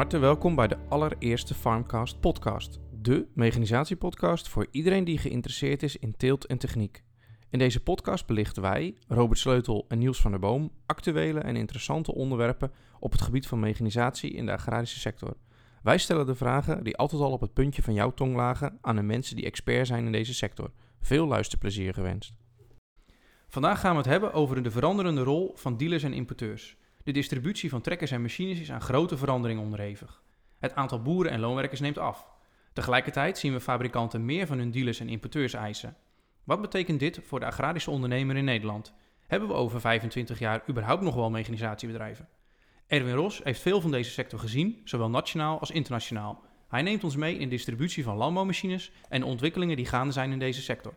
Harte welkom bij de allereerste Farmcast podcast. De mechanisatiepodcast voor iedereen die geïnteresseerd is in teelt en techniek. In deze podcast belichten wij, Robert Sleutel en Niels van der Boom, actuele en interessante onderwerpen op het gebied van mechanisatie in de agrarische sector. Wij stellen de vragen die altijd al op het puntje van jouw tong lagen aan de mensen die expert zijn in deze sector. Veel luisterplezier gewenst. Vandaag gaan we het hebben over de veranderende rol van dealers en importeurs. De distributie van trekkers en machines is aan grote veranderingen onderhevig. Het aantal boeren en loonwerkers neemt af. Tegelijkertijd zien we fabrikanten meer van hun dealers en importeurs eisen. Wat betekent dit voor de agrarische ondernemer in Nederland? Hebben we over 25 jaar überhaupt nog wel mechanisatiebedrijven? Erwin Ros heeft veel van deze sector gezien, zowel nationaal als internationaal. Hij neemt ons mee in de distributie van landbouwmachines en de ontwikkelingen die gaande zijn in deze sector.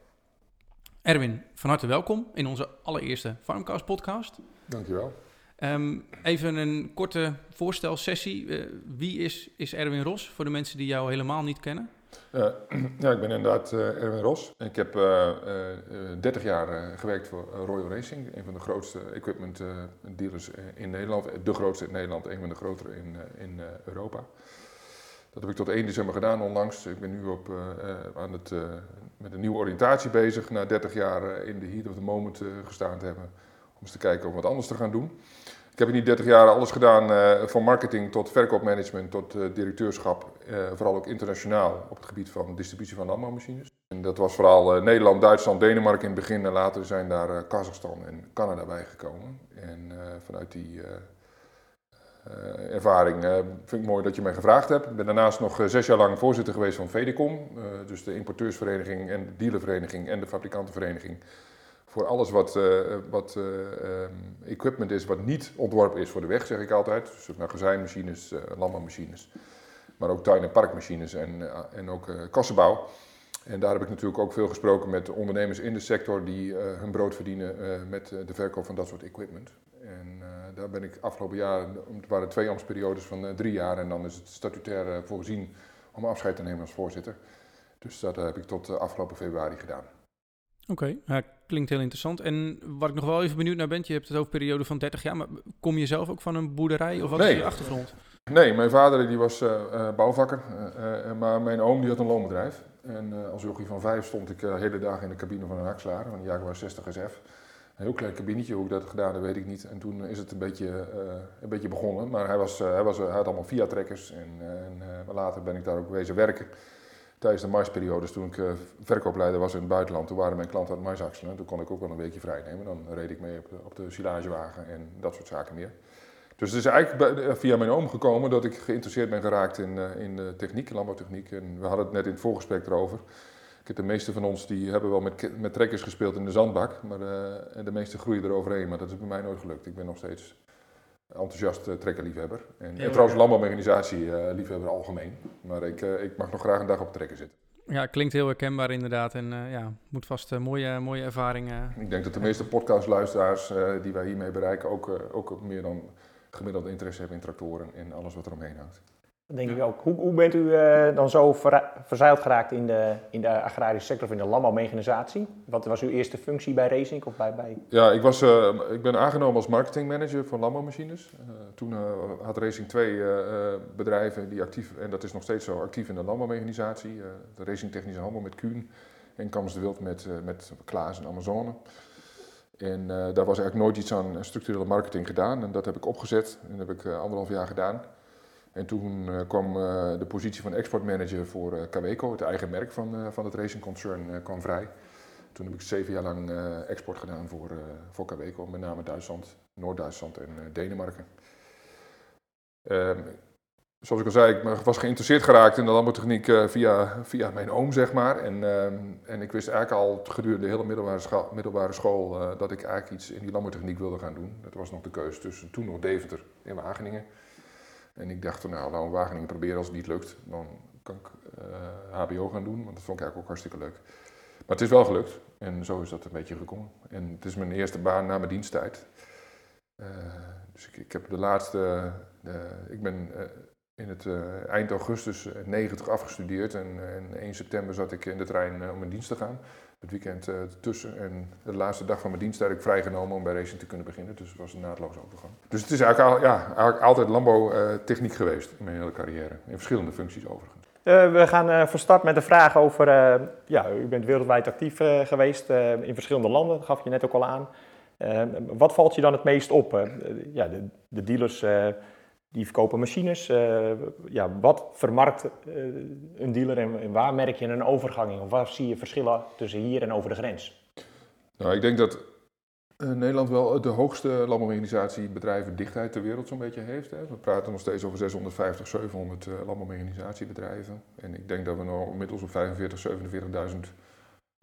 Erwin, van harte welkom in onze allereerste Farmcast podcast. Dankjewel. Um, even een korte voorstelsessie. Uh, wie is, is Erwin Ros voor de mensen die jou helemaal niet kennen? Uh, ja, ik ben inderdaad uh, Erwin Ros. Ik heb 30 jaar gewerkt voor Royal Racing, een van de grootste equipment dealers in Nederland. De grootste in Nederland, een van de grotere in, in Europa. Dat heb ik tot 1 december gedaan onlangs. Ik ben nu op, aan het, met een nieuwe oriëntatie bezig, na 30 jaar in de heat of the moment gestaan te hebben, om eens te kijken om wat anders te gaan doen. Ik heb in die 30 jaar alles gedaan, uh, van marketing tot verkoopmanagement tot uh, directeurschap, uh, vooral ook internationaal op het gebied van distributie van landbouwmachines. En dat was vooral Nederland, Duitsland, Denemarken in het begin en later zijn daar Kazachstan en Canada bij gekomen. En vanuit die ervaring vind ik mooi dat je mij gevraagd hebt. Ik ben daarnaast nog zes jaar lang voorzitter geweest van VEDECOM, dus de importeursvereniging en de dealervereniging en de fabrikantenvereniging voor alles wat, uh, wat uh, um, equipment is wat niet ontworpen is voor de weg, zeg ik altijd. Dus magazijnmachines, uh, landbouwmachines, maar ook tuin- en parkmachines en, en ook kassenbouw. En daar heb ik natuurlijk ook veel gesproken met ondernemers in de sector die hun brood verdienen met de verkoop van dat soort equipment. En daar ben ik afgelopen jaar, het waren twee ambtsperiodes van drie jaar en dan is het statutair voorzien om afscheid te nemen als voorzitter. Dus dat heb ik tot afgelopen februari gedaan. Oké, okay, klinkt heel interessant. En wat ik nog wel even benieuwd naar ben, je hebt het over een periode van 30 jaar, maar kom je zelf ook van een boerderij of wat nee. is je achtergrond? Nee, mijn vader die was uh, uh, bouwvakker, uh, maar mijn oom die had een loonbedrijf. En als jochie van vijf stond ik de hele dag in de cabine van een hakslager, van de Jaguar 60 SF. Een heel klein kabinetje, hoe ik dat gedaan heb, weet ik niet. En toen is het een beetje, een beetje begonnen. Maar hij, was, hij, was, hij had allemaal Fiat-trekkers en, en later ben ik daar ook wezen werken tijdens de marsperiodes, toen ik uh, verkoopleider was in het buitenland, toen waren mijn klanten aan het marsaxelen. Toen kon ik ook wel een weekje vrij nemen. Dan reed ik mee op de, de silagewagen en dat soort zaken meer. Dus het is eigenlijk bij, via mijn oom gekomen dat ik geïnteresseerd ben geraakt in, uh, in de techniek, landbouwtechniek. En we hadden het net in het voorgesprek erover. De meeste van ons die hebben wel met, met trekkers gespeeld in de zandbak, maar uh, de meeste groeien eroverheen. Maar dat is bij mij nooit gelukt. Ik ben nog steeds enthousiast uh, trekkerliefhebber. En, en trouwens landbouwmechanisatie uh, liefhebber algemeen. Maar ik, uh, ik mag nog graag een dag op trekken zitten. Ja, klinkt heel herkenbaar inderdaad. En ja, moet vast mooie, mooie ervaringen. Ik denk dat de meeste podcastluisteraars die wij hiermee bereiken ook, ook meer dan gemiddeld interesse hebben in tractoren en alles wat er omheen hangt. Denk ik ook. Hoe, hoe bent u uh, dan zo ver, verzeild geraakt in de, in de agrarische sector of in de landbouwmechanisatie? Wat was uw eerste functie bij Racing? Of bij, bij... Ja, ik, was, uh, ik ben aangenomen als marketingmanager voor landbouwmachines. Uh, toen had Racing twee bedrijven die actief, en dat is nog steeds zo, actief in de landbouwmechanisatie. de Racing Technische Handel met Kuhn en Kamers de Wild met, met Klaas en Amazone. En daar was eigenlijk nooit iets aan structurele marketing gedaan. En dat heb ik opgezet en dat heb ik anderhalf jaar gedaan. En toen uh, kwam uh, de positie van exportmanager voor uh, Caweco, het eigen merk van, van het racing concern, kwam vrij. Toen heb ik zeven jaar lang export gedaan voor, voor met name Duitsland, Noord-Duitsland en Denemarken. Ehm, zoals ik al zei, ik was geïnteresseerd geraakt in de landbouwtechniek via, via mijn oom, zeg maar. En, ehm, en ik wist eigenlijk al gedurende de hele middelbare middelbare school dat ik eigenlijk iets in die landbouwtechniek wilde gaan doen. Dat was nog de keuze tussen toen nog Deventer en Wageningen. En ik dacht, nou, nou Wageningen proberen als het niet lukt, dan kan ik HBO gaan doen, want dat vond ik eigenlijk ook hartstikke leuk. Maar het is wel gelukt en zo is dat een beetje gekomen. En het is mijn eerste baan na mijn diensttijd. Uh, dus ik, ik, heb de laatste, ik ben in het eind augustus 90 afgestudeerd en, en 1 september zat ik in de trein om in dienst te gaan. Het weekend uh, tussen. En de laatste dag van mijn dienst ik vrijgenomen om bij racing te kunnen beginnen. Dus het was een naadloos overgang. Dus het is eigenlijk, ja, eigenlijk altijd landbouwtechniek geweest in mijn hele carrière. In verschillende functies overigens. Uh, we gaan uh, van start met de vraag over, ja, u bent wereldwijd actief geweest in verschillende landen, dat gaf je net ook al aan. wat valt je dan het meest op? ja, de, de dealers die verkopen machines. ja, wat vermarkt een dealer en, waar merk je een overgang in? Of waar zie je verschillen tussen hier en over de grens? Nou, ik denk dat uh, Nederland wel de hoogste landbouworganisatiebedrijven dichtheid ter wereld zo'n beetje heeft. Hè. We praten nog steeds over 650, 700 uh. En ik denk dat we nu inmiddels op 45, 47.000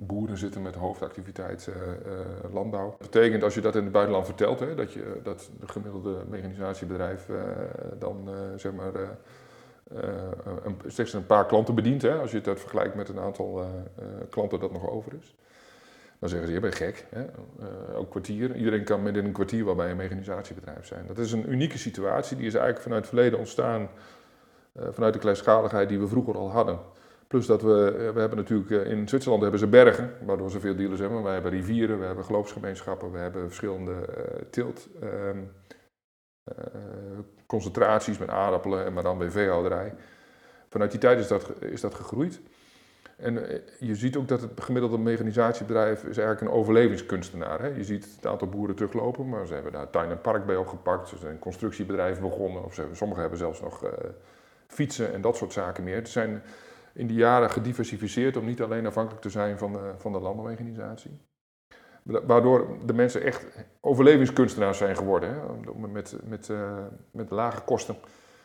boeren zitten met hoofdactiviteit uh, landbouw. Dat betekent als je dat in het buitenland vertelt, hè, dat, je, dat de gemiddelde mechanisatiebedrijf dan zeg maar een, slechts een paar klanten bedient. Hè, als je dat vergelijkt met een aantal klanten dat nog over is. Dan zeggen ze, je bent gek. Hè? Ook kwartier. Iedereen kan in een kwartier wel bij een mechanisatiebedrijf zijn. Dat is een unieke situatie. Die is eigenlijk vanuit het verleden ontstaan. Vanuit de kleinschaligheid die we vroeger al hadden. Plus dat we, uh, we hebben natuurlijk in Zwitserland hebben ze bergen, waardoor ze veel dealers hebben. Wij hebben rivieren, we hebben geloofsgemeenschappen, we hebben verschillende teelt. Ehm, concentraties met aardappelen en maar dan bij veehouderij. Vanuit die tijd is dat, is dat gegroeid. En eh, je ziet ook dat het gemiddelde mechanisatiebedrijf is eigenlijk een overlevingskunstenaar. Hè? Je ziet het aantal boeren teruglopen, maar ze hebben daar tuin en park bij opgepakt. Ze zijn constructiebedrijven begonnen, of ze sommigen hebben zelfs nog uh, fietsen en dat soort zaken meer. Ze zijn in die jaren gediversificeerd om niet alleen afhankelijk te zijn van de, van de landbouworganisatie. Waardoor de mensen echt overlevingskunstenaars zijn geworden. Hè? Met, met, uh, met lage kosten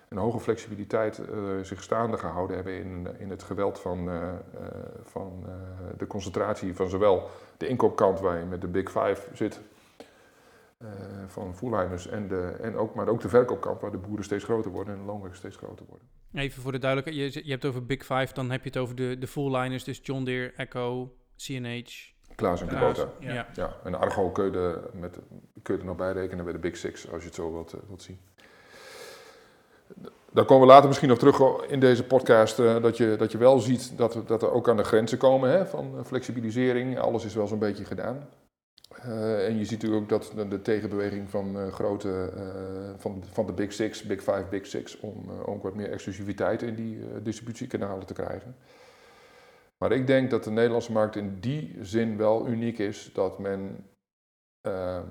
een hoge flexibiliteit uh, zich staande gehouden hebben in, in het geweld van, uh, van de concentratie van zowel de inkoopkant waar je met de Big Five zit, van fullliners, en, de, en ook, maar ook de verkoopkant waar de boeren steeds groter worden en de loonwerkers steeds groter worden. Even voor de duidelijkheid, je, je hebt het over Big Five, dan heb je het over de, de fullliners, dus John Deere, Echo, CNH. Klaas en Kubota. Ja. ja. En Argo kun je, met, kun je er nog bij rekenen bij de Big Six, als je het zo wilt, wilt zien. Daar komen we later misschien nog terug in deze podcast, uh, dat, je, dat je wel ziet dat, dat er ook aan de grenzen komen hè, van flexibilisering. Alles is wel zo'n beetje gedaan. Uh, en je ziet natuurlijk ook dat de, tegenbeweging van uh, grote, van, van de Big Six, Big Five, Big Six, om ook wat meer exclusiviteit in die distributiekanalen te krijgen. Maar ik denk dat de Nederlandse markt in die zin wel uniek is dat men ehm,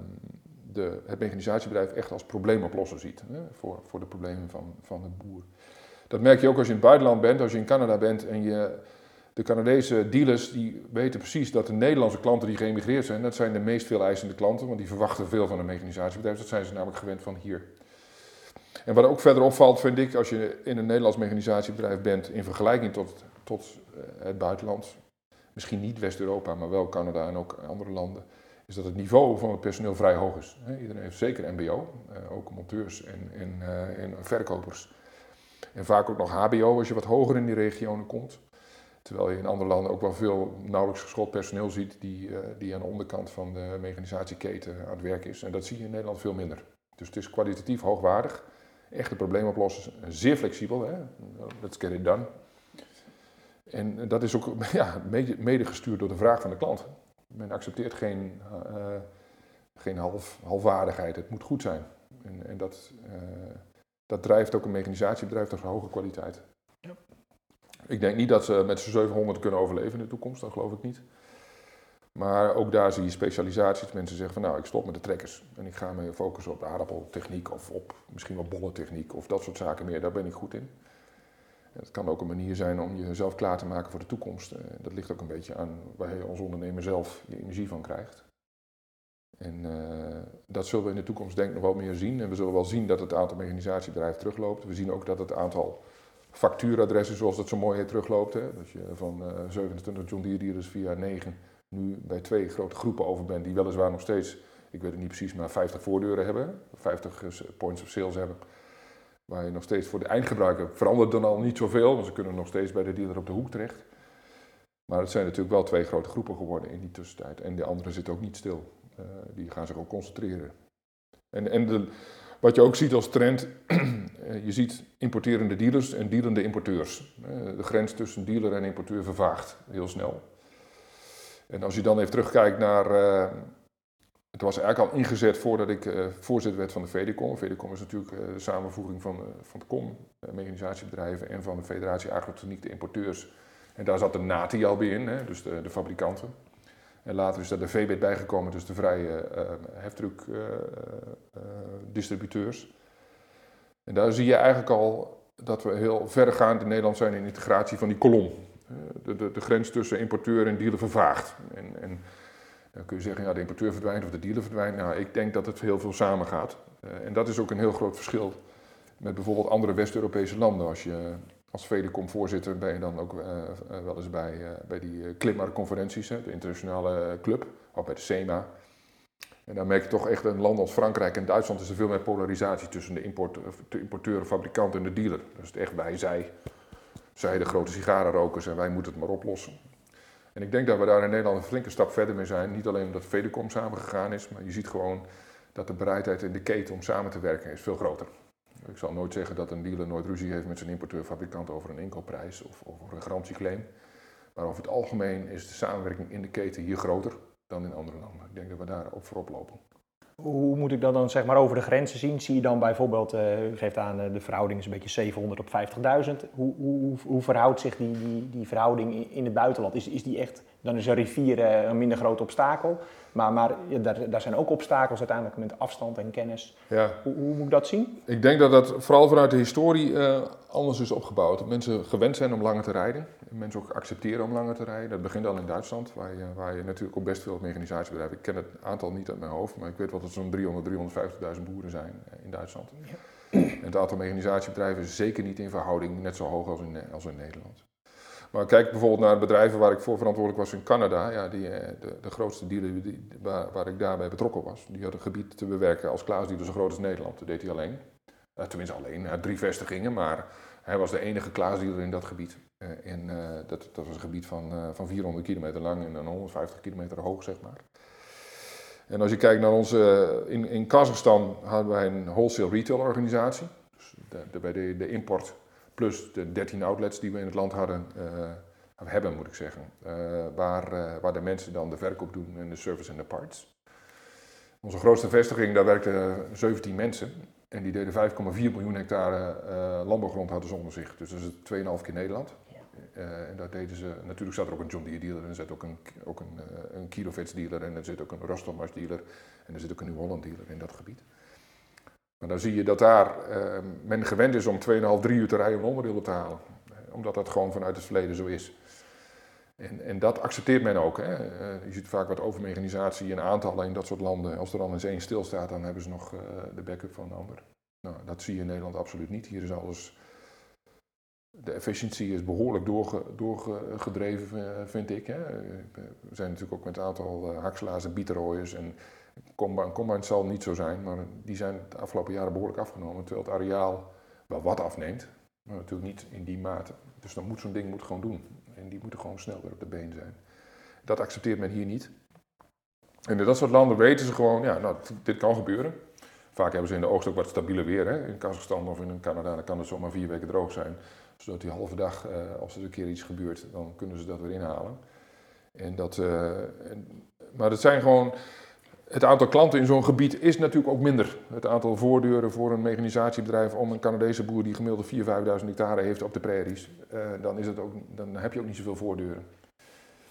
de, het mechanisatiebedrijf echt als probleemoplosser ziet hè, voor, voor de problemen van, van de boer. Dat merk je ook als je in het buitenland bent, als je in Canada bent en je, de Canadese dealers die weten precies dat de Nederlandse klanten die geëmigreerd zijn, dat zijn de meest veel eisende klanten, want die verwachten veel van een mechanisatiebedrijf. Dat zijn ze namelijk gewend van hier. En wat ook verder opvalt, vind ik, als je in een Nederlands mechanisatiebedrijf bent in vergelijking tot, tot eh, het buitenland, misschien niet West-Europa, maar wel Canada en ook andere landen, is dat het niveau van het personeel vrij hoog is. Iedereen heeft zeker MBO, eh, ook monteurs en, eh, en verkopers. En vaak ook nog HBO als je wat hoger in die regionen komt. Terwijl je in andere landen ook wel veel nauwelijks geschoold personeel ziet die, uh, die aan de onderkant van de mechanisatieketen aan het werk is. En dat zie je in Nederland veel minder. Dus het is kwalitatief hoogwaardig, echte probleemoplossers, zeer flexibel. Hè? Let's get it done. En dat is ook ja, mede, gestuurd door de vraag van de klant men accepteert geen, geen half, halfwaardigheid. Het moet goed zijn. En, en dat, dat drijft ook een mechanisatiebedrijf tot hoge kwaliteit. Ja. Ik denk niet dat ze met z'n 700 kunnen overleven in de toekomst, dat geloof ik niet. Maar ook daar zie je specialisaties. Mensen zeggen van nou, ik stop met de trekkers. En ik ga me focussen op de aardappeltechniek of op misschien wel bollentechniek of dat soort zaken meer. Daar ben ik goed in. Het kan ook een manier zijn om jezelf klaar te maken voor de toekomst. Eh, dat ligt ook een beetje aan waar je als ondernemer zelf je energie van krijgt. En uh, dat zullen we in de toekomst denk ik nog wel meer zien. En we zullen wel zien dat het aantal mechanisatiebedrijven terugloopt. We zien ook dat het aantal factuuradressen, zoals dat zo mooi heet, terugloopt. Hè. Dat je van uh, eh, 27 John Deere dealers via 9 nu bij twee grote groepen over bent, die weliswaar nog steeds, ik weet het niet precies, maar 50 voordeuren hebben. 50 points of sales hebben. Waar je nog steeds voor de eindgebruiker verandert dan al niet zoveel, want ze kunnen nog steeds bij de dealer op de hoek terecht. Maar het zijn natuurlijk wel twee grote groepen geworden in die tussentijd. En de anderen zitten ook niet stil. Uh, die gaan zich ook concentreren. En, en de, wat je ook ziet als trend, je ziet importerende dealers en dealende importeurs. Uh, de grens tussen dealer en importeur vervaagt heel snel. En als je dan even terugkijkt naar. Uh, het was eigenlijk al ingezet voordat ik voorzitter werd van de VDCOM. VDCOM is natuurlijk de samenvoeging van, van de COM, mechanisatiebedrijven, en van de Federatie Agrotechniek, de importeurs. En daar zat de NATI al bij in, dus de, de fabrikanten. En later is daar de VBIT bijgekomen, dus de vrije heftruck-distributeurs. en daar zie je eigenlijk al dat we heel verregaand in Nederland zijn in integratie van die kolom. De, de, de, grens tussen importeur en dealer vervaagt. En, en, dan kun je zeggen, ja, de importeur verdwijnt of de dealer verdwijnt. Nou, ik denk dat het heel veel samengaat. Uh, en dat is ook een heel groot verschil met bijvoorbeeld andere West-Europese landen. Als je als VDCOM-voorzitter ben je dan ook uh, wel eens bij, uh, bij die Klimmarktconferenties, de internationale club, of bij de SEMA. En dan merk je toch echt een land als Frankrijk en Duitsland is er veel meer polarisatie tussen de, import, de importeur, fabrikant en de dealer. Dus het echt wij, zij, zij de grote sigarenrokers en wij moeten het maar oplossen. En ik denk dat we daar in Nederland een flinke stap verder mee zijn. Niet alleen omdat Fedecom samengegaan is, maar je ziet gewoon dat de bereidheid in de keten om samen te werken is veel groter. Ik zal nooit zeggen dat een dealer nooit ruzie heeft met zijn importeur-fabrikant over een inkoopprijs of over een garantieclaim. Maar over het algemeen is de samenwerking in de keten hier groter dan in andere landen. Ik denk dat we daar op voorop lopen. Hoe moet ik dat dan zeg maar over de grenzen zien? Zie je dan bijvoorbeeld, uh, u geeft aan uh, de verhouding is een beetje 700 op 50.000. Hoe, hoe, hoe, verhoudt zich die, die, die verhouding in het buitenland? Is, is die echt, dan is een rivier uh, een minder groot obstakel. Maar, maar ja, daar, daar zijn ook obstakels uiteindelijk met afstand en kennis. Ja. Hoe, hoe, moet ik dat zien? Ik denk dat dat vooral vanuit de historie anders is opgebouwd. Dat mensen gewend zijn om langer te rijden. Mensen ook accepteren om langer te rijden. Dat begint al in Duitsland, waar je, waar je natuurlijk ook best veel mechanisatiebedrijven. Ik ken het aantal niet uit mijn hoofd, maar ik weet wel dat er zo'n 300, 350.000 boeren zijn in Duitsland. Ja. En het aantal mechanisatiebedrijven is zeker niet in verhouding net zo hoog als in, als in Nederland. Maar kijk bijvoorbeeld naar bedrijven waar ik voor verantwoordelijk was in Canada. Ja, die, eh, de, de grootste dealer die, waar, waar, ik daarbij betrokken was, die had een gebied te bewerken als Klaasdealer zo groot als Nederland. Dat deed hij alleen. Uh, tenminste alleen, drie vestigingen, maar hij was de enige Klaasdealer in dat gebied. Uh, dat, dat, was een gebied van, van 400 kilometer lang en dan 150 kilometer hoog, zeg maar. En als je kijkt naar onze, in, in Kazachstan hadden wij een wholesale retail organisatie. Dus de, bij de, de import plus de 13 outlets die we in het land hadden, uh, hebben moet ik zeggen. Uh, waar, uh, waar de mensen dan de verkoop doen en de service en de parts. Onze grootste vestiging, daar werkten 17 mensen. En die deden 5,4 miljoen hectare landbouwgrond hadden ze onder zich. Dus dat is 2,5 keer Nederland. Uh, en daar deden ze, natuurlijk zat er ook een John Deere dealer en er zit ook een, ook een, uh, een Kilovets dealer en er zit ook een Rostomars dealer en er zit ook een New Holland dealer in dat gebied. Maar dan zie je dat daar uh, men gewend is om 2,5, 3 uur te rijden om onderdelen te halen. Omdat dat gewoon vanuit het verleden zo is. En, en dat accepteert men ook. Hè. je ziet vaak wat overmechanisatie en aantallen in dat soort landen. Als er dan eens één stilstaat, dan hebben ze nog de backup van een ander. Nou, dat zie je in Nederland absoluut niet. Hier is alles de efficiëntie is behoorlijk doorge, doorgedreven, eh, vind ik. Hè. We zijn natuurlijk ook met een aantal hakselaars en. En combine, combine zal niet zo zijn, maar die zijn de afgelopen jaren behoorlijk afgenomen. Terwijl het areaal wel wat afneemt, maar natuurlijk niet in die mate. Dus dan moet zo'n ding moet gewoon doen. En die moeten gewoon snel weer op de been zijn. Dat accepteert men hier niet. En in dat soort landen weten ze gewoon, ja, nou, dit kan gebeuren. Vaak hebben ze in de oogst ook wat stabieler weer. Hè. In Kazachstan of in Canada dan kan het zomaar vier weken droog zijn zodat die halve dag, uh, als er een keer iets gebeurt, dan kunnen ze dat weer inhalen. En dat, en, maar het zijn gewoon, het aantal klanten in zo'n gebied is natuurlijk ook minder. Het aantal voordeuren voor een mechanisatiebedrijf om een Canadese boer die gemiddeld 4.000, 5.000 hectare heeft op de prairies, uh, dan, is het ook, dan heb je ook niet zoveel voordeuren.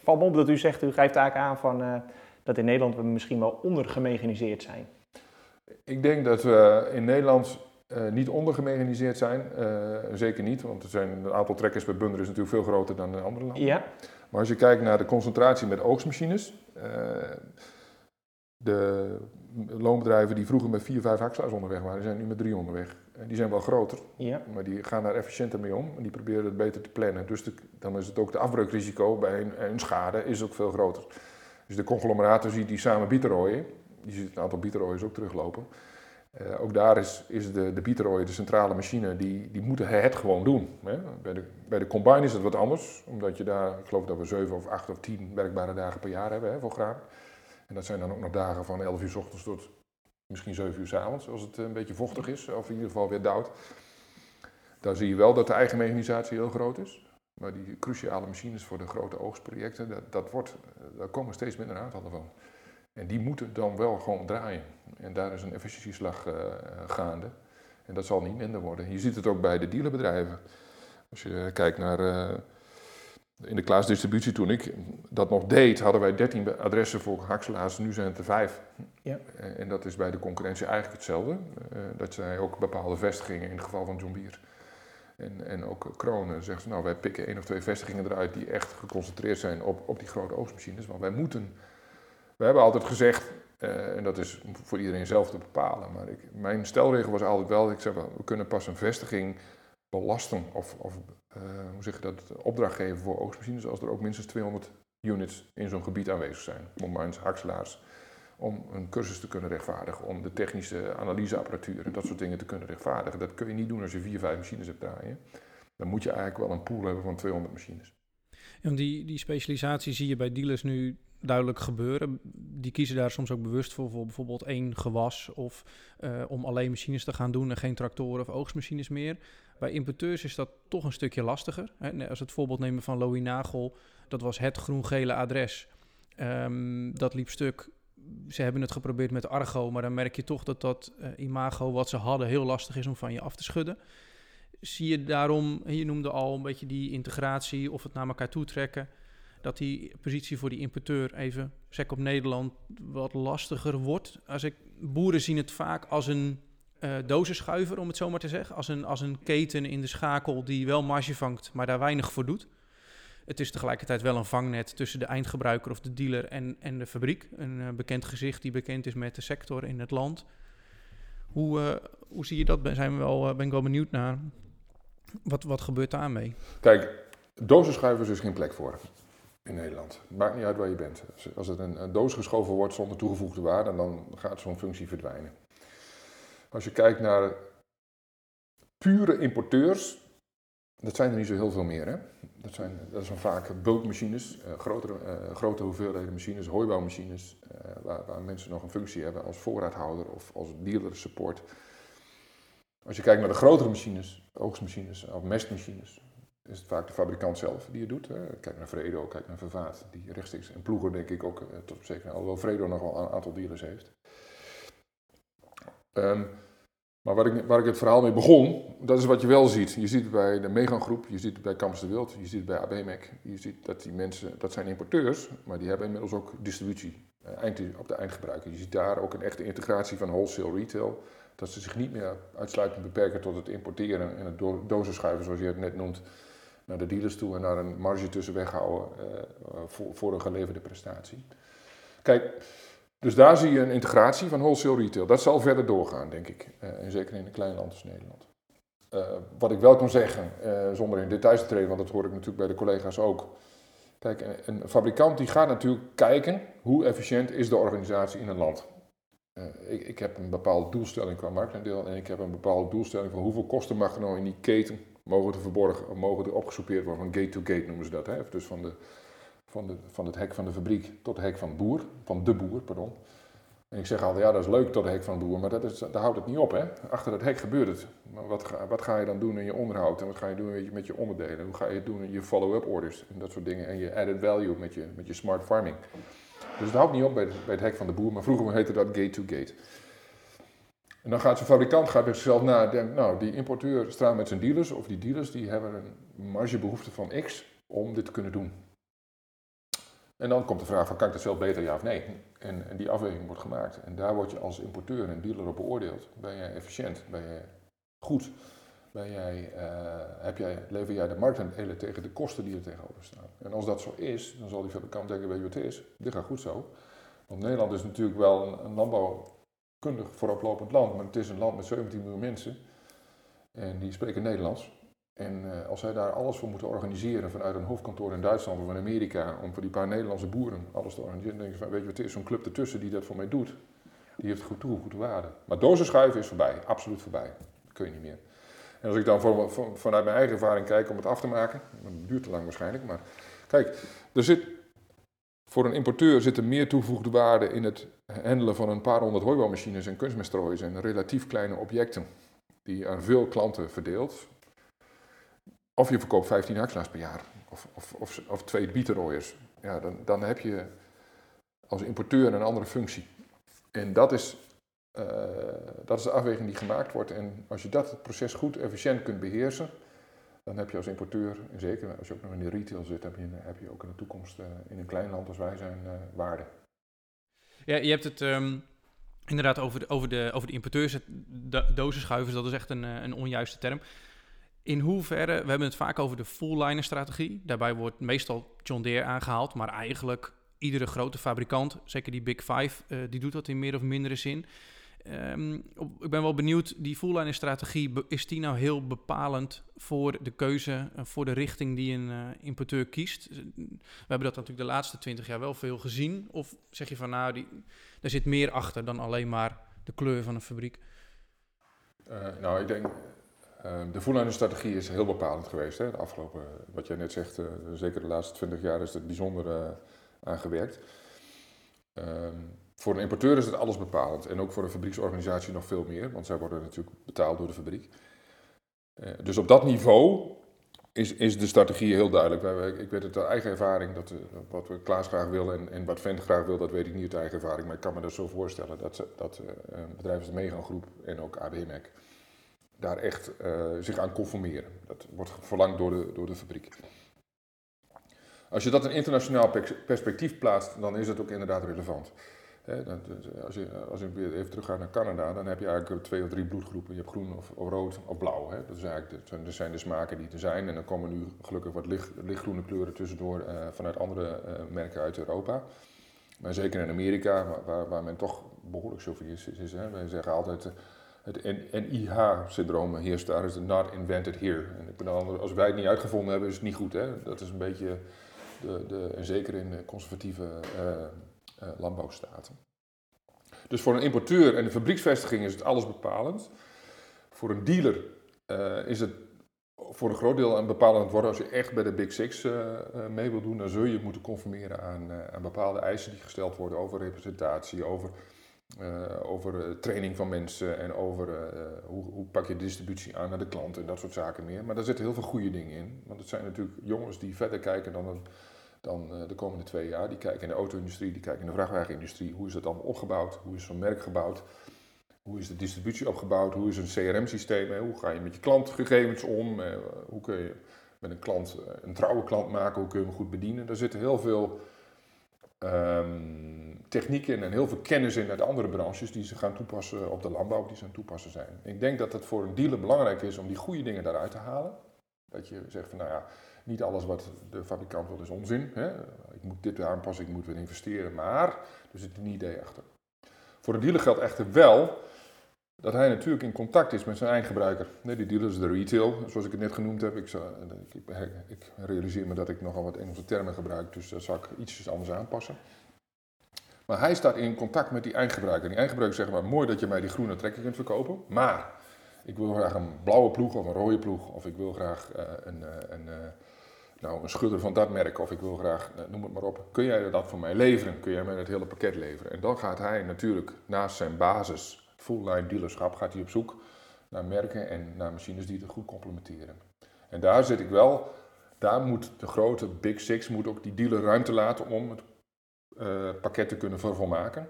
Valt me op dat u zegt, u geeft eigenlijk aan van, dat in Nederland we misschien wel ondergemechaniseerd zijn. Ik denk dat we in Nederland uh, niet ondergemechaniseerd zijn. Zeker niet, want er zijn een aantal trekkers per bundel is natuurlijk veel groter dan in andere landen. Ja. Maar als je kijkt naar de concentratie met oogstmachines, de loonbedrijven die vroeger met vier, vijf hakselaars onderweg waren, zijn nu met drie onderweg. En die zijn wel groter, ja. maar die gaan daar efficiënter mee om en die proberen het beter te plannen. Dus dan is het ook de afbreukrisico bij een, een, schade is ook veel groter. Dus de conglomeraten ziet die samen bieterooien, je ziet het aantal bieterooiers ook teruglopen. Uh, ook daar is, is de, de de centrale machine, die, die moeten het gewoon doen. Hè? Bij, de, bij de combine is het wat anders, omdat je daar, ik geloof dat we 7 of 8 of 10 werkbare dagen per jaar hebben hè, voor graan. En dat zijn dan ook nog dagen van 11 uur s ochtends tot misschien 7 uur s avonds, als het een beetje vochtig is, of in ieder geval weer dauwt. Daar zie je wel dat de eigen mechanisatie heel groot is. Maar die cruciale machines voor de grote oogstprojecten, dat, dat wordt, daar komen steeds minder aantallen van. En die moeten dan wel gewoon draaien. En daar is een efficiëntieslag uh, gaande. En dat zal niet minder worden. Je ziet het ook bij de dealerbedrijven. Als je kijkt naar. In de klaasdistributie, toen ik dat nog deed, hadden wij 13 adressen voor hakselaars. Nu zijn het er vijf. Ja. En dat is bij de concurrentie eigenlijk hetzelfde. Uh, dat zij ook bepaalde vestigingen, in het geval van John Deere en, en ook Kronen, zeggen ze nou wij pikken één of twee vestigingen eruit die echt geconcentreerd zijn op, op die grote oogstmachines. Want wij moeten we hebben altijd gezegd, uh, en dat is voor iedereen zelf te bepalen, maar ik, mijn stelregel was altijd wel, ik zeg wel, we kunnen pas een vestiging belasten of, of hoe zeg je dat, opdracht geven voor oogstmachines als er ook minstens 200 units in zo'n gebied aanwezig zijn. Combines, hakselaars, om een cursus te kunnen rechtvaardigen, om de technische analyseapparatuur en dat soort dingen te kunnen rechtvaardigen. Dat kun je niet doen als je vier, vijf machines hebt draaien. Dan moet je eigenlijk wel een pool hebben van 200 machines. En die, die specialisatie zie je bij dealers nu duidelijk gebeuren. Die kiezen daar soms ook bewust voor, voor bijvoorbeeld één gewas of uh, om alleen machines te gaan doen en geen tractoren of oogstmachines meer. Bij importeurs is dat toch een stukje lastiger. Als het voorbeeld nemen van Louis Nagel, dat was het groen-gele adres. Um, dat liep stuk. Ze hebben het geprobeerd met Argo, maar dan merk je toch dat dat uh, imago wat ze hadden heel lastig is om van je af te schudden. Zie je daarom, je noemde al een beetje die integratie of het naar elkaar toe trekken dat die positie voor die importeur even, sec op Nederland, wat lastiger wordt. Als ik, boeren zien het vaak als een uh, dozenschuiver, om het zo maar te zeggen. Als een, als een keten in de schakel die wel marge vangt, maar daar weinig voor doet. Het is tegelijkertijd wel een vangnet tussen de eindgebruiker of de dealer en, en de fabriek. Een uh, bekend gezicht die bekend is met de sector in het land. Hoe, uh, hoe zie je dat? Zijn we wel, ben ik wel benieuwd naar. Wat, wat gebeurt daarmee? Kijk, dozenschuivers is geen plek voor in Nederland. Maakt niet uit waar je bent. Als het een, doos geschoven wordt zonder toegevoegde waarde, dan gaat zo'n functie verdwijnen. Als je kijkt naar pure importeurs, dat zijn er niet zo heel veel meer. Hè? Dat, zijn, dat zijn vaak bulkmachines, uh, grotere, uh, grote hoeveelheden machines, hooibouwmachines, uh, waar, waar, mensen nog een functie hebben als voorraadhouder of als dealer support. Als je kijkt naar de grotere machines, oogstmachines of mestmachines, is het vaak de fabrikant zelf die het doet. Kijk naar Fredo, kijk naar Vervaat, die rechtstreeks. En Ploeger denk ik ook, eh, tot op zeker, alhoewel Fredo nog wel een aantal dealers heeft. Um, maar waar ik, waar ik het verhaal mee begon, dat is wat je wel ziet. Je ziet het bij de Megan Groep, je ziet het bij Campus de Wild, je ziet het bij ABMEC. Je ziet dat die mensen, dat zijn importeurs, maar die hebben inmiddels ook distributie eh, eind, op de eindgebruiker. Je ziet daar ook een echte integratie van wholesale retail. Dat ze zich niet meer uitsluitend beperken tot het importeren en het do dozenschuiven, zoals je het net noemt naar de dealers toe en daar een marge tussen weghouden uh, voor, voor een geleverde prestatie. Kijk, dus daar zie je een integratie van wholesale retail. Dat zal verder doorgaan, denk ik. Uh, en zeker in een klein land als Nederland. Uh, wat ik wel kan zeggen, zonder in details te treden, want dat hoor ik natuurlijk bij de collega's ook. Kijk, een, fabrikant die gaat natuurlijk kijken hoe efficiënt is de organisatie in een land. Ik, ik, heb een bepaalde doelstelling qua marktaandeel en ik heb een bepaalde doelstelling van hoeveel kosten mag er nou in die keten mogen er verborgen, mogen er opgesoupeerd worden, van gate-to-gate noemen ze dat. Hè? Dus van, de, van, van het hek van de fabriek tot het hek van de boer, van de boer, pardon. En ik zeg altijd, ja, dat is leuk tot het hek van de boer, maar dat is, daar houdt het niet op. Hè? Achter het hek gebeurt het. Maar wat ga, wat ga je dan doen in je onderhoud en wat ga je doen met je, onderdelen? Hoe ga je het doen in je follow-up orders en dat soort dingen en je added value met je, met je smart farming? Dus het houdt niet op bij, bij het hek van de boer, maar vroeger heette dat gate-to-gate. gate to gate en dan gaat zo'n fabrikant gaat bij zichzelf na denkt, nou, die importeur staat met zijn dealers, of die dealers die hebben een margebehoefte van X om dit te kunnen doen. En dan komt de vraag van, kan ik dat zelf beter, ja of nee? En, en die afweging wordt gemaakt. En daar word je als importeur en dealer op beoordeeld. Ben jij efficiënt? Ben jij goed? Ben jij, uh, heb jij, lever jij de marktaandelen tegen de kosten die er tegenover staan? En als dat zo is, dan zal die fabrikant denken, weet je wat het is? Dit gaat goed zo. Want Nederland is natuurlijk wel een, een landbouw kundig vooroplopend land, maar het is een land met 17 miljoen mensen en die spreken Nederlands. En uh, als zij daar alles voor moeten organiseren vanuit een hoofdkantoor in Duitsland of in Amerika, om voor die paar Nederlandse boeren alles te organiseren, dan denk je van, weet je wat het is, zo'n club ertussen die dat voor mij doet, die heeft goed toegevoegde waarde. Maar dozen schuiven is voorbij, absoluut voorbij. Dat kun je niet meer. En als ik dan vanuit mijn eigen ervaring kijk om het af te maken, dat duurt te lang waarschijnlijk, maar kijk, er zit voor een importeur zit er meer toegevoegde waarde in het handelen van een paar honderd hooibouwmachines en kunstmestrooien en relatief kleine objecten die aan veel klanten verdeelt. Of je verkoopt 15 hakselaars per jaar, of, of, of, of twee bietenrooiers. Ja, dan, dan heb je als importeur een andere functie. En dat is, uh, dat is de afweging die gemaakt wordt. En als je dat proces goed, efficiënt kunt beheersen, dan heb je als importeur, en zeker als je ook nog in de retail zit, heb je, heb je ook in de toekomst uh, in een klein land als wij zijn uh, waarde. Ja, je hebt het um, inderdaad over de, over de, over de importeurs, de dozenschuivers, dat is echt een, een onjuiste term. In hoeverre, we hebben het vaak over de full-liner strategie. Daarbij wordt meestal John Deere aangehaald, maar eigenlijk iedere grote fabrikant, zeker die Big Five, uh, die doet dat in meer of mindere zin. Um, op, ik ben wel benieuwd, die full-liner strategie, is die nou heel bepalend voor de keuze, uh, voor de richting die een uh, importeur kiest? We hebben dat natuurlijk de laatste twintig jaar wel veel gezien. Of zeg je van nou, die, daar zit meer achter dan alleen maar de kleur van een fabriek? nou, ik denk, Ehm, de full-liner-strategie is heel bepalend geweest. Hè? De afgelopen, wat jij net zegt, uh, zeker de laatste 20 jaar is het bijzonder uh, aangewerkt. Um, voor een importeur is het alles bepalend en ook voor een fabrieksorganisatie nog veel meer, want zij worden natuurlijk betaald door de fabriek. Uh, dus op dat niveau is, is de strategie heel duidelijk. Ik weet het uit eigen ervaring, dat, wat we Klaas graag wil en, en wat Vent graag wil, dat weet ik niet uit eigen ervaring, maar ik kan me dat zo voorstellen dat, dat bedrijven als de Megan Groep en ook ABMEC daar echt uh, zich aan conformeren. Dat wordt verlangd door de, door de fabriek. Als je dat in internationaal perspectief plaatst, dan is het ook inderdaad relevant. als, je, als je even teruggaat naar Canada, dan heb je eigenlijk twee of drie bloedgroepen. Je hebt groen of, of rood of blauw. Dat, eigenlijk de, zijn de smaken die er zijn. En dan komen nu gelukkig wat licht, lichtgroene kleuren tussendoor uh, vanuit andere uh, merken uit Europa. Maar zeker in Amerika, waar, waar men toch behoorlijk chauvinistisch is. Hè. Wij zeggen altijd, het NIH-syndroom heerst daar, is not invented here. En ik als wij het niet uitgevonden hebben, is het niet goed. Hè? Dat is een beetje, de, de, en zeker in de conservatieve uh, uh, landbouwstaten. Dus voor een importeur en de fabrieksvestiging is het alles bepalend. Voor een dealer uh, is het voor een groot deel een bepalend worden. Als je echt bij de Big Six mee wil doen, dan zul je moeten conformeren aan, aan bepaalde eisen die gesteld worden over representatie, over uh, over training van mensen en over uh, hoe, hoe, pak je distributie aan naar de klant en dat soort zaken meer. Maar daar zitten heel veel goede dingen in. Want het zijn natuurlijk jongens die verder kijken dan, dan de komende twee jaar. Die kijken in de auto-industrie, die kijken in de vrachtwagenindustrie. Hoe is dat allemaal opgebouwd? Hoe is zo'n merk gebouwd? Hoe is de distributie opgebouwd? Hoe is een CRM-systeem? Hoe ga je met je klantgegevens om? hoe kun je met een klant een trouwe klant maken? Hoe kun je hem goed bedienen? Daar zitten heel veel um, technieken en heel veel kennis in uit andere branches die ze gaan toepassen op de landbouw, die ze aan toepassen zijn. Ik denk dat het voor een dealer belangrijk is om die goede dingen daaruit te halen. Dat je zegt van nou ja, niet alles wat de fabrikant wil is onzin. Hè? Ik moet dit aanpassen, ik moet weer investeren, maar er zit een idee achter. Voor een dealer geldt echter wel dat hij natuurlijk in contact is met zijn eindgebruiker. Nee, die dealer is de retail, zoals ik het net genoemd heb. Ik, zou, ik, realiseer me dat ik nogal wat Engelse termen gebruik, dus dat zal ik ietsjes anders aanpassen. Maar hij staat in contact met die eindgebruiker. En die eindgebruiker zegt maar, mooi dat je mij die groene trekker kunt verkopen, maar ik wil graag een blauwe ploeg of een rode ploeg, of ik wil graag uh, een, uh, een, uh, nou, een schudder van dat merk, of ik wil graag, noem het maar op. Kun jij dat voor mij leveren? Kun jij mij het hele pakket leveren? En dan gaat hij natuurlijk naast zijn basis full-line dealerschap gaat hij op zoek naar merken en naar machines die het goed complementeren. En daar zit ik wel, daar moet de grote Big Six moet ook die dealer ruimte laten om het uh, pakket te kunnen vervolmaken.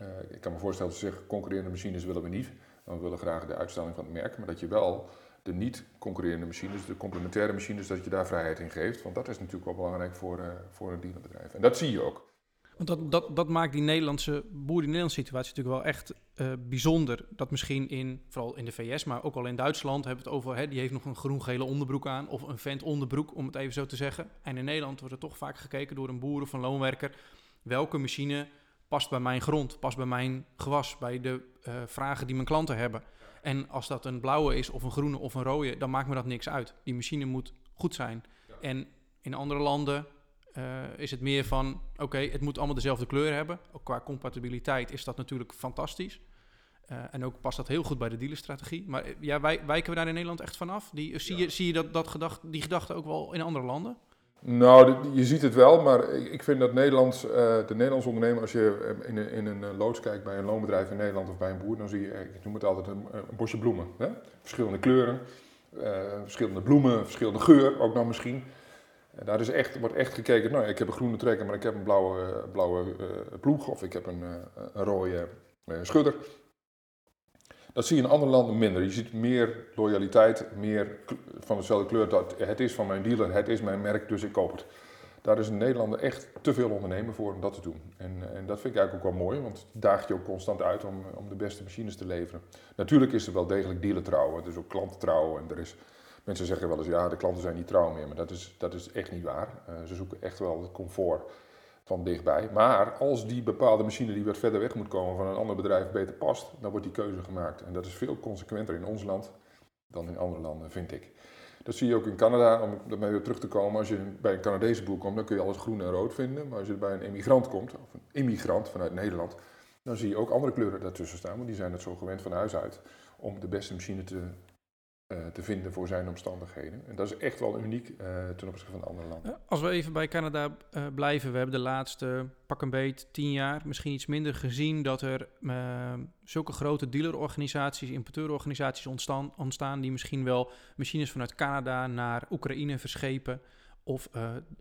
Uh, ik kan me voorstellen dat ze zeggen, concurrerende machines willen we niet. We willen graag de uitstelling van het merk, maar dat je wel de niet-concurrerende machines, de complementaire machines, dat je daar vrijheid in geeft. Want dat is natuurlijk wel belangrijk voor, uh, voor een dealerbedrijf. En dat zie je ook. Want dat, dat, dat maakt die Nederlandse boer, die Nederlandse situatie natuurlijk wel echt bijzonder. Dat misschien in, vooral in de VS, maar ook al in Duitsland, hebben we het over, hè, die heeft nog een groen-gele onderbroek aan, of een vent onderbroek, om het even zo te zeggen. En in Nederland wordt er toch vaak gekeken door een boer of een loonwerker, welke machine past bij mijn grond, past bij mijn gewas, bij de uh, vragen die mijn klanten hebben. En als dat een blauwe is, of een groene of een rode, dan maakt me dat niks uit. Die machine moet goed zijn. En in andere landen uh, is het meer van, oké, okay, het moet allemaal dezelfde kleur hebben. Ook qua compatibiliteit is dat natuurlijk fantastisch. Uh, en ook past dat heel goed bij de dealerstrategie. Maar ja, wij, wijken we daar in Nederland echt vanaf? Die, zie, ja. je, zie je dat, dat gedacht, die gedachte ook wel in andere landen? Nou, je ziet het wel, maar ik vind dat Nederlands, de Nederlandse ondernemer, als je in een, in een loods kijkt bij een loonbedrijf in Nederland of bij een boer, dan zie je, ik noem het altijd een, bosje bloemen. Hè? Verschillende kleuren, verschillende bloemen, verschillende geur ook nog misschien. daar is echt, wordt echt gekeken, nou ik heb een groene trekker, maar ik heb een blauwe, blauwe ploeg of ik heb een, een rode schudder. Dat zie je in andere landen minder. Je ziet meer loyaliteit, meer van dezelfde kleur. Dat het is van mijn dealer, het is mijn merk, dus ik koop het. Daar is in Nederland echt te veel ondernemen voor om dat te doen. En, en dat vind ik eigenlijk ook wel mooi, want het daagt je ook constant uit om, om de beste machines te leveren. Natuurlijk is er wel degelijk dealertrouw, er is ook klantentrouw en er is... Mensen zeggen wel eens, ja, de klanten zijn niet trouw meer, maar dat is, dat is echt niet waar. Uh, ze zoeken echt wel het comfort van dichtbij. Maar als die bepaalde machine die wat verder weg moet komen van een ander bedrijf beter past, dan wordt die keuze gemaakt. En dat is veel consequenter in ons land dan in andere landen, vind ik. Dat zie je ook in Canada, om daarmee weer terug te komen. Als je bij een Canadese boek komt, dan kun je alles groen en rood vinden. Maar als je bij een emigrant komt, of een immigrant vanuit Nederland, dan zie je ook andere kleuren daartussen staan. Want die zijn het zo gewend van huis uit om de beste machine te te vinden voor zijn omstandigheden. En dat is echt wel uniek uh, ten opzichte van andere landen. Als we even bij Canada blijven, we hebben de laatste pak een beet tien jaar, misschien iets minder gezien, dat er zulke grote dealerorganisaties, importeurorganisaties ontstaan, ontstaan die misschien wel machines vanuit Canada naar Oekraïne verschepen of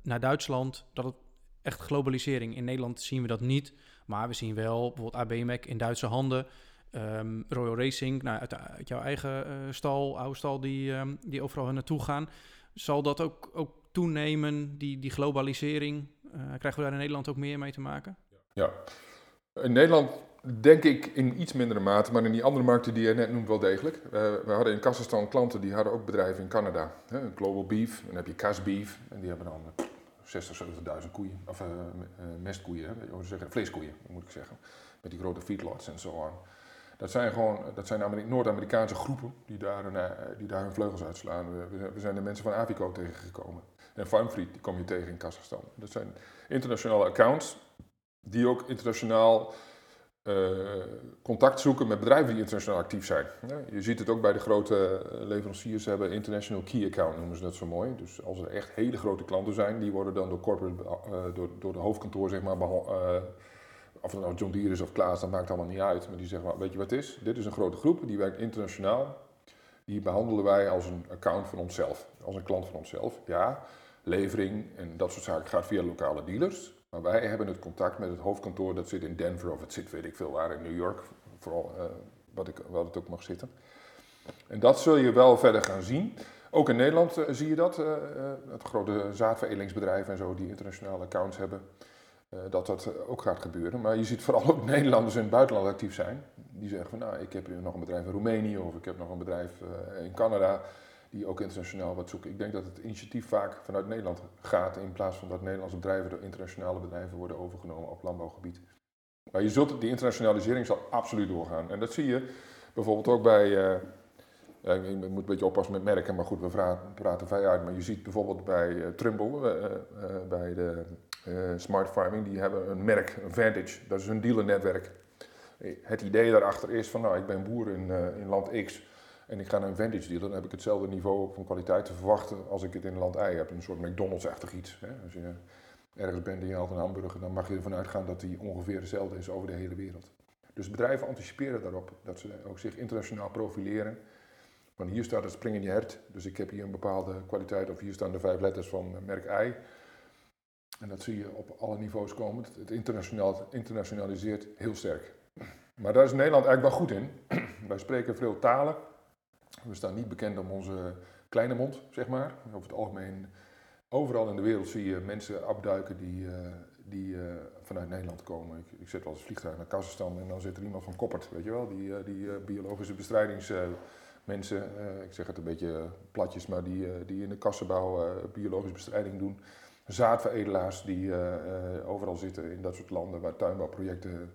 naar Duitsland. Dat het echt globalisering. In Nederland zien we dat niet, maar we zien wel bijvoorbeeld ABMEC in Duitse handen. Um, Royal Racing, nou, uit, jouw eigen uh, stal, oude stal, die, um, die overal naartoe gaan. Zal dat ook, ook toenemen, die, die globalisering? Uh, krijgen we daar in Nederland ook meer mee te maken? Ja, in Nederland denk ik in iets mindere mate, maar in die andere markten die je net noemt wel degelijk. Uh, we hadden in Kazachstan klanten die hadden ook bedrijven in Canada. Hè, Global Beef, dan heb je Cas Beef, en die hebben dan 60, 70.000 koeien, of mestkoeien, hè, vleeskoeien moet ik zeggen. Met die grote feedlots en zo on. Dat zijn gewoon dat zijn Noord-Amerikaanse groepen die daar, uh, die daar hun vleugels uitslaan. We, zijn de mensen van Avico tegengekomen. En Farmfleet die kom je tegen in Kazachstan. Dat zijn internationale accounts die ook internationaal uh, contact zoeken met bedrijven die internationaal actief zijn. Je ziet het ook bij de grote eh, leveranciers hebben international key account noemen ze dat zo mooi. Dus als er echt hele grote klanten zijn, die worden dan door corporate, door, door de hoofdkantoor zeg maar of het nou John Deere is of Klaas, dat maakt allemaal niet uit. Maar die zeggen, weet je wat het is? Dit is een grote groep, die werkt internationaal. Die behandelen wij als een account van onszelf, als een klant van onszelf. Ja, levering en dat soort zaken gaat via lokale dealers. Maar wij hebben het contact met het hoofdkantoor, dat zit in Denver of het zit weet ik veel waar in New York. Vooral uh, wat, ik, wat het ook mag zitten. En dat zul je wel verder gaan zien. Ook in Nederland uh, zie je dat. Uh, het grote zaadveredelingsbedrijven en zo die internationale accounts hebben. Eh, dat dat ook gaat gebeuren. Maar je ziet vooral ook Nederlanders in het buitenland actief zijn. Die zeggen van nou, ik heb nog een bedrijf in Roemenië of ik heb nog een bedrijf eh, in Canada die ook internationaal wat zoeken. Ik denk dat het initiatief vaak vanuit Nederland gaat in plaats van dat Nederlandse bedrijven door internationale bedrijven worden overgenomen op landbouwgebied. Maar je zult, die internationalisering zal absoluut doorgaan. En dat zie je bijvoorbeeld ook bij, uh, ik moet een beetje oppassen met merken, maar goed, we praten vrij uit. Maar je ziet bijvoorbeeld bij uh, Trimble, bij de Smart Farming, die hebben een merk, een Vantage, dat is hun dealernetwerk. Het idee daarachter is van, nou, ik ben boer in, uh, in land X en ik ga naar een Vantage dealer, dan heb ik hetzelfde niveau van kwaliteit te verwachten als ik het in land Y heb. Een soort McDonald's-achtig iets. Hè. Als je ergens bent en je haalt een hamburger, dan mag je ervan uitgaan dat die ongeveer dezelfde is over de hele wereld. Dus bedrijven anticiperen daarop, dat ze ook zich internationaal profileren. Van hier staat het spring in je hert, dus ik heb hier een bepaalde kwaliteit, of hier staan de vijf letters van merk I. En dat zie je op alle niveaus komen. Het internationaal, internationaliseert heel sterk. Maar daar is Nederland eigenlijk wel goed in. Wij spreken veel talen. We staan niet bekend om onze kleine mond, zeg maar. Over het algemeen, overal in de wereld zie je mensen afduiken die, uh, die uh, vanuit Nederland komen. Ik, ik zit wel eens vliegtuig naar Kazachstan en dan zit er iemand van Koppert, weet je wel, die, uh, die biologische bestrijdingsmensen. ik zeg het een beetje platjes, maar die, die in de kassenbouw biologische bestrijding doen zaadveredelaars die eh, eh, overal zitten in dat soort landen waar tuinbouwprojecten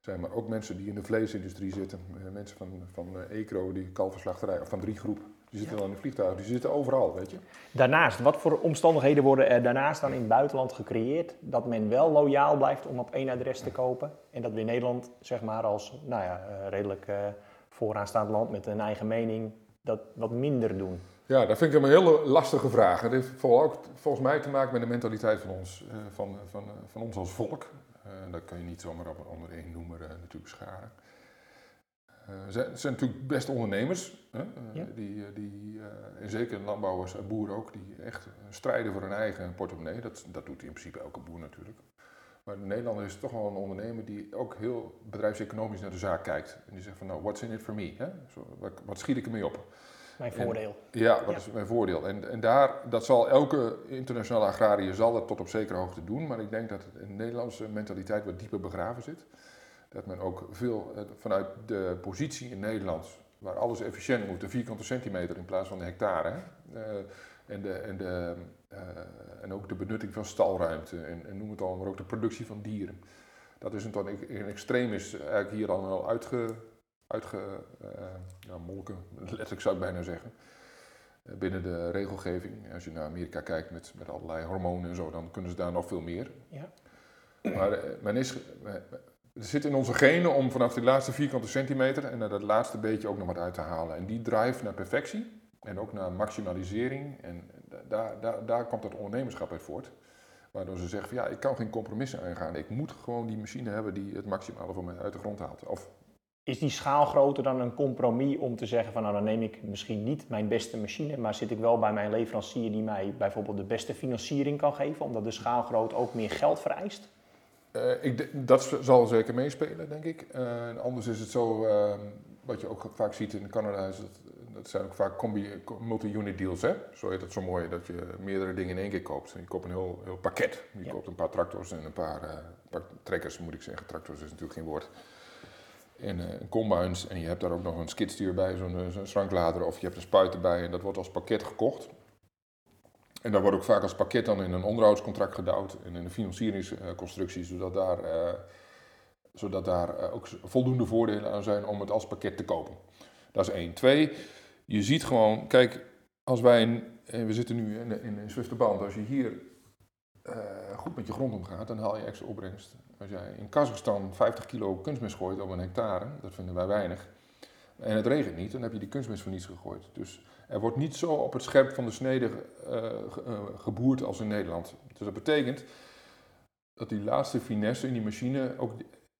zijn, maar ook mensen die in de vleesindustrie zitten. Eh, mensen van, van Ecro, die kalverslachterij, of van drie groep, die zitten dan in vliegtuigen, die zitten overal, weet je. Daarnaast, wat voor omstandigheden worden er daarnaast dan in het buitenland gecreëerd dat men wel loyaal blijft om op één adres te kopen en dat we in Nederland, zeg maar als, nou ja, redelijk vooraanstaand land met een eigen mening, dat wat minder doen? Ja, dat vind ik een hele lastige vraag. Het heeft vooral ook volgens mij te maken met de mentaliteit van ons, eh, van, van, eh, van ons als volk. Uh, dat kan je niet zomaar op, onder één noemer uh, natuurlijk scharen. ze zijn natuurlijk best ondernemers. Hè? Die, die, en zeker landbouwers en boeren ook, die echt strijden voor hun eigen portemonnee. Dat, dat doet in principe elke boer natuurlijk. Maar de Nederlander is toch wel een ondernemer die ook heel bedrijfseconomisch naar de zaak kijkt. En die zegt van nou, what's in it for me? Hè? Zo, wat, wat, schiet ik ermee op? Mijn voordeel. ja, wat is mijn voordeel? En, en daar, dat zal elke internationale agrariër zal dat tot op zekere hoogte doen. Maar ik denk dat het in de Nederlandse mentaliteit wat dieper begraven zit. Dat men ook veel eh, vanuit de positie in Nederland, waar alles efficiënt moet, de vierkante centimeter in plaats van de hectare. Uh, en, de, en, de, uh, en ook de benutting van stalruimte en, en, noem het al, maar ook de productie van dieren. Dat is een, in extreem is eigenlijk hier al wel uitge, uitge uh, ja, molken, letterlijk zou ik bijna zeggen. binnen de regelgeving. Als je naar Amerika kijkt met, met allerlei hormonen en zo, dan kunnen ze daar nog veel meer. Ja. Maar men is, er zit in onze genen om vanaf die laatste vierkante centimeter en naar dat laatste beetje ook nog wat uit te halen. En die drive naar perfectie en ook naar maximalisering. En daar, daar, daar komt dat ondernemerschap uit voort. Waardoor ze zeggen van ja, ik kan geen compromissen aangaan. Ik moet gewoon die machine hebben die het maximale voor mij uit de grond haalt. Of, is die schaalgrootte dan een compromis om te zeggen van nou dan neem ik misschien niet mijn beste machine, maar zit ik wel bij mijn leverancier die mij bijvoorbeeld de beste financiering kan geven, omdat de schaalgrootte ook meer geld vereist? Uh, ik, dat zal zeker meespelen, denk ik. Uh, anders is het zo, uh, wat je ook vaak ziet in Canada, is dat dat zijn ook vaak multi-unit deals, hè? Zo heet het zo mooi, dat je meerdere dingen in één keer koopt. Je koopt een heel, heel pakket. Je koopt een paar tractors en een paar, uh, paar, trekkers, moet ik zeggen. Tractors is natuurlijk geen woord. En uh, combines. En je hebt daar ook nog een skidstuur bij, zo'n eh, zo schranklader. Of je hebt een spuit erbij en dat wordt als pakket gekocht. En dat wordt ook vaak als pakket dan in een onderhoudscontract gedouwd. En in een financieringsconstructie, zodat daar, zodat daar ook voldoende voordelen aan zijn om het als pakket te kopen. Dat is één. Twee, je ziet gewoon, kijk, als wij, in, we zitten nu in, in, in Zwifterband, als je hier goed met je grond omgaat, dan haal je extra opbrengst. Als jij in Kazachstan 50 kilo kunstmest gooit op een hectare, dat vinden wij weinig, en het regent niet, dan heb je die kunstmest voor niets gegooid. Dus er wordt niet zo op het scherp van de snede uh, geboerd als in Nederland. Dus dat betekent dat die laatste finesse in die machine, ook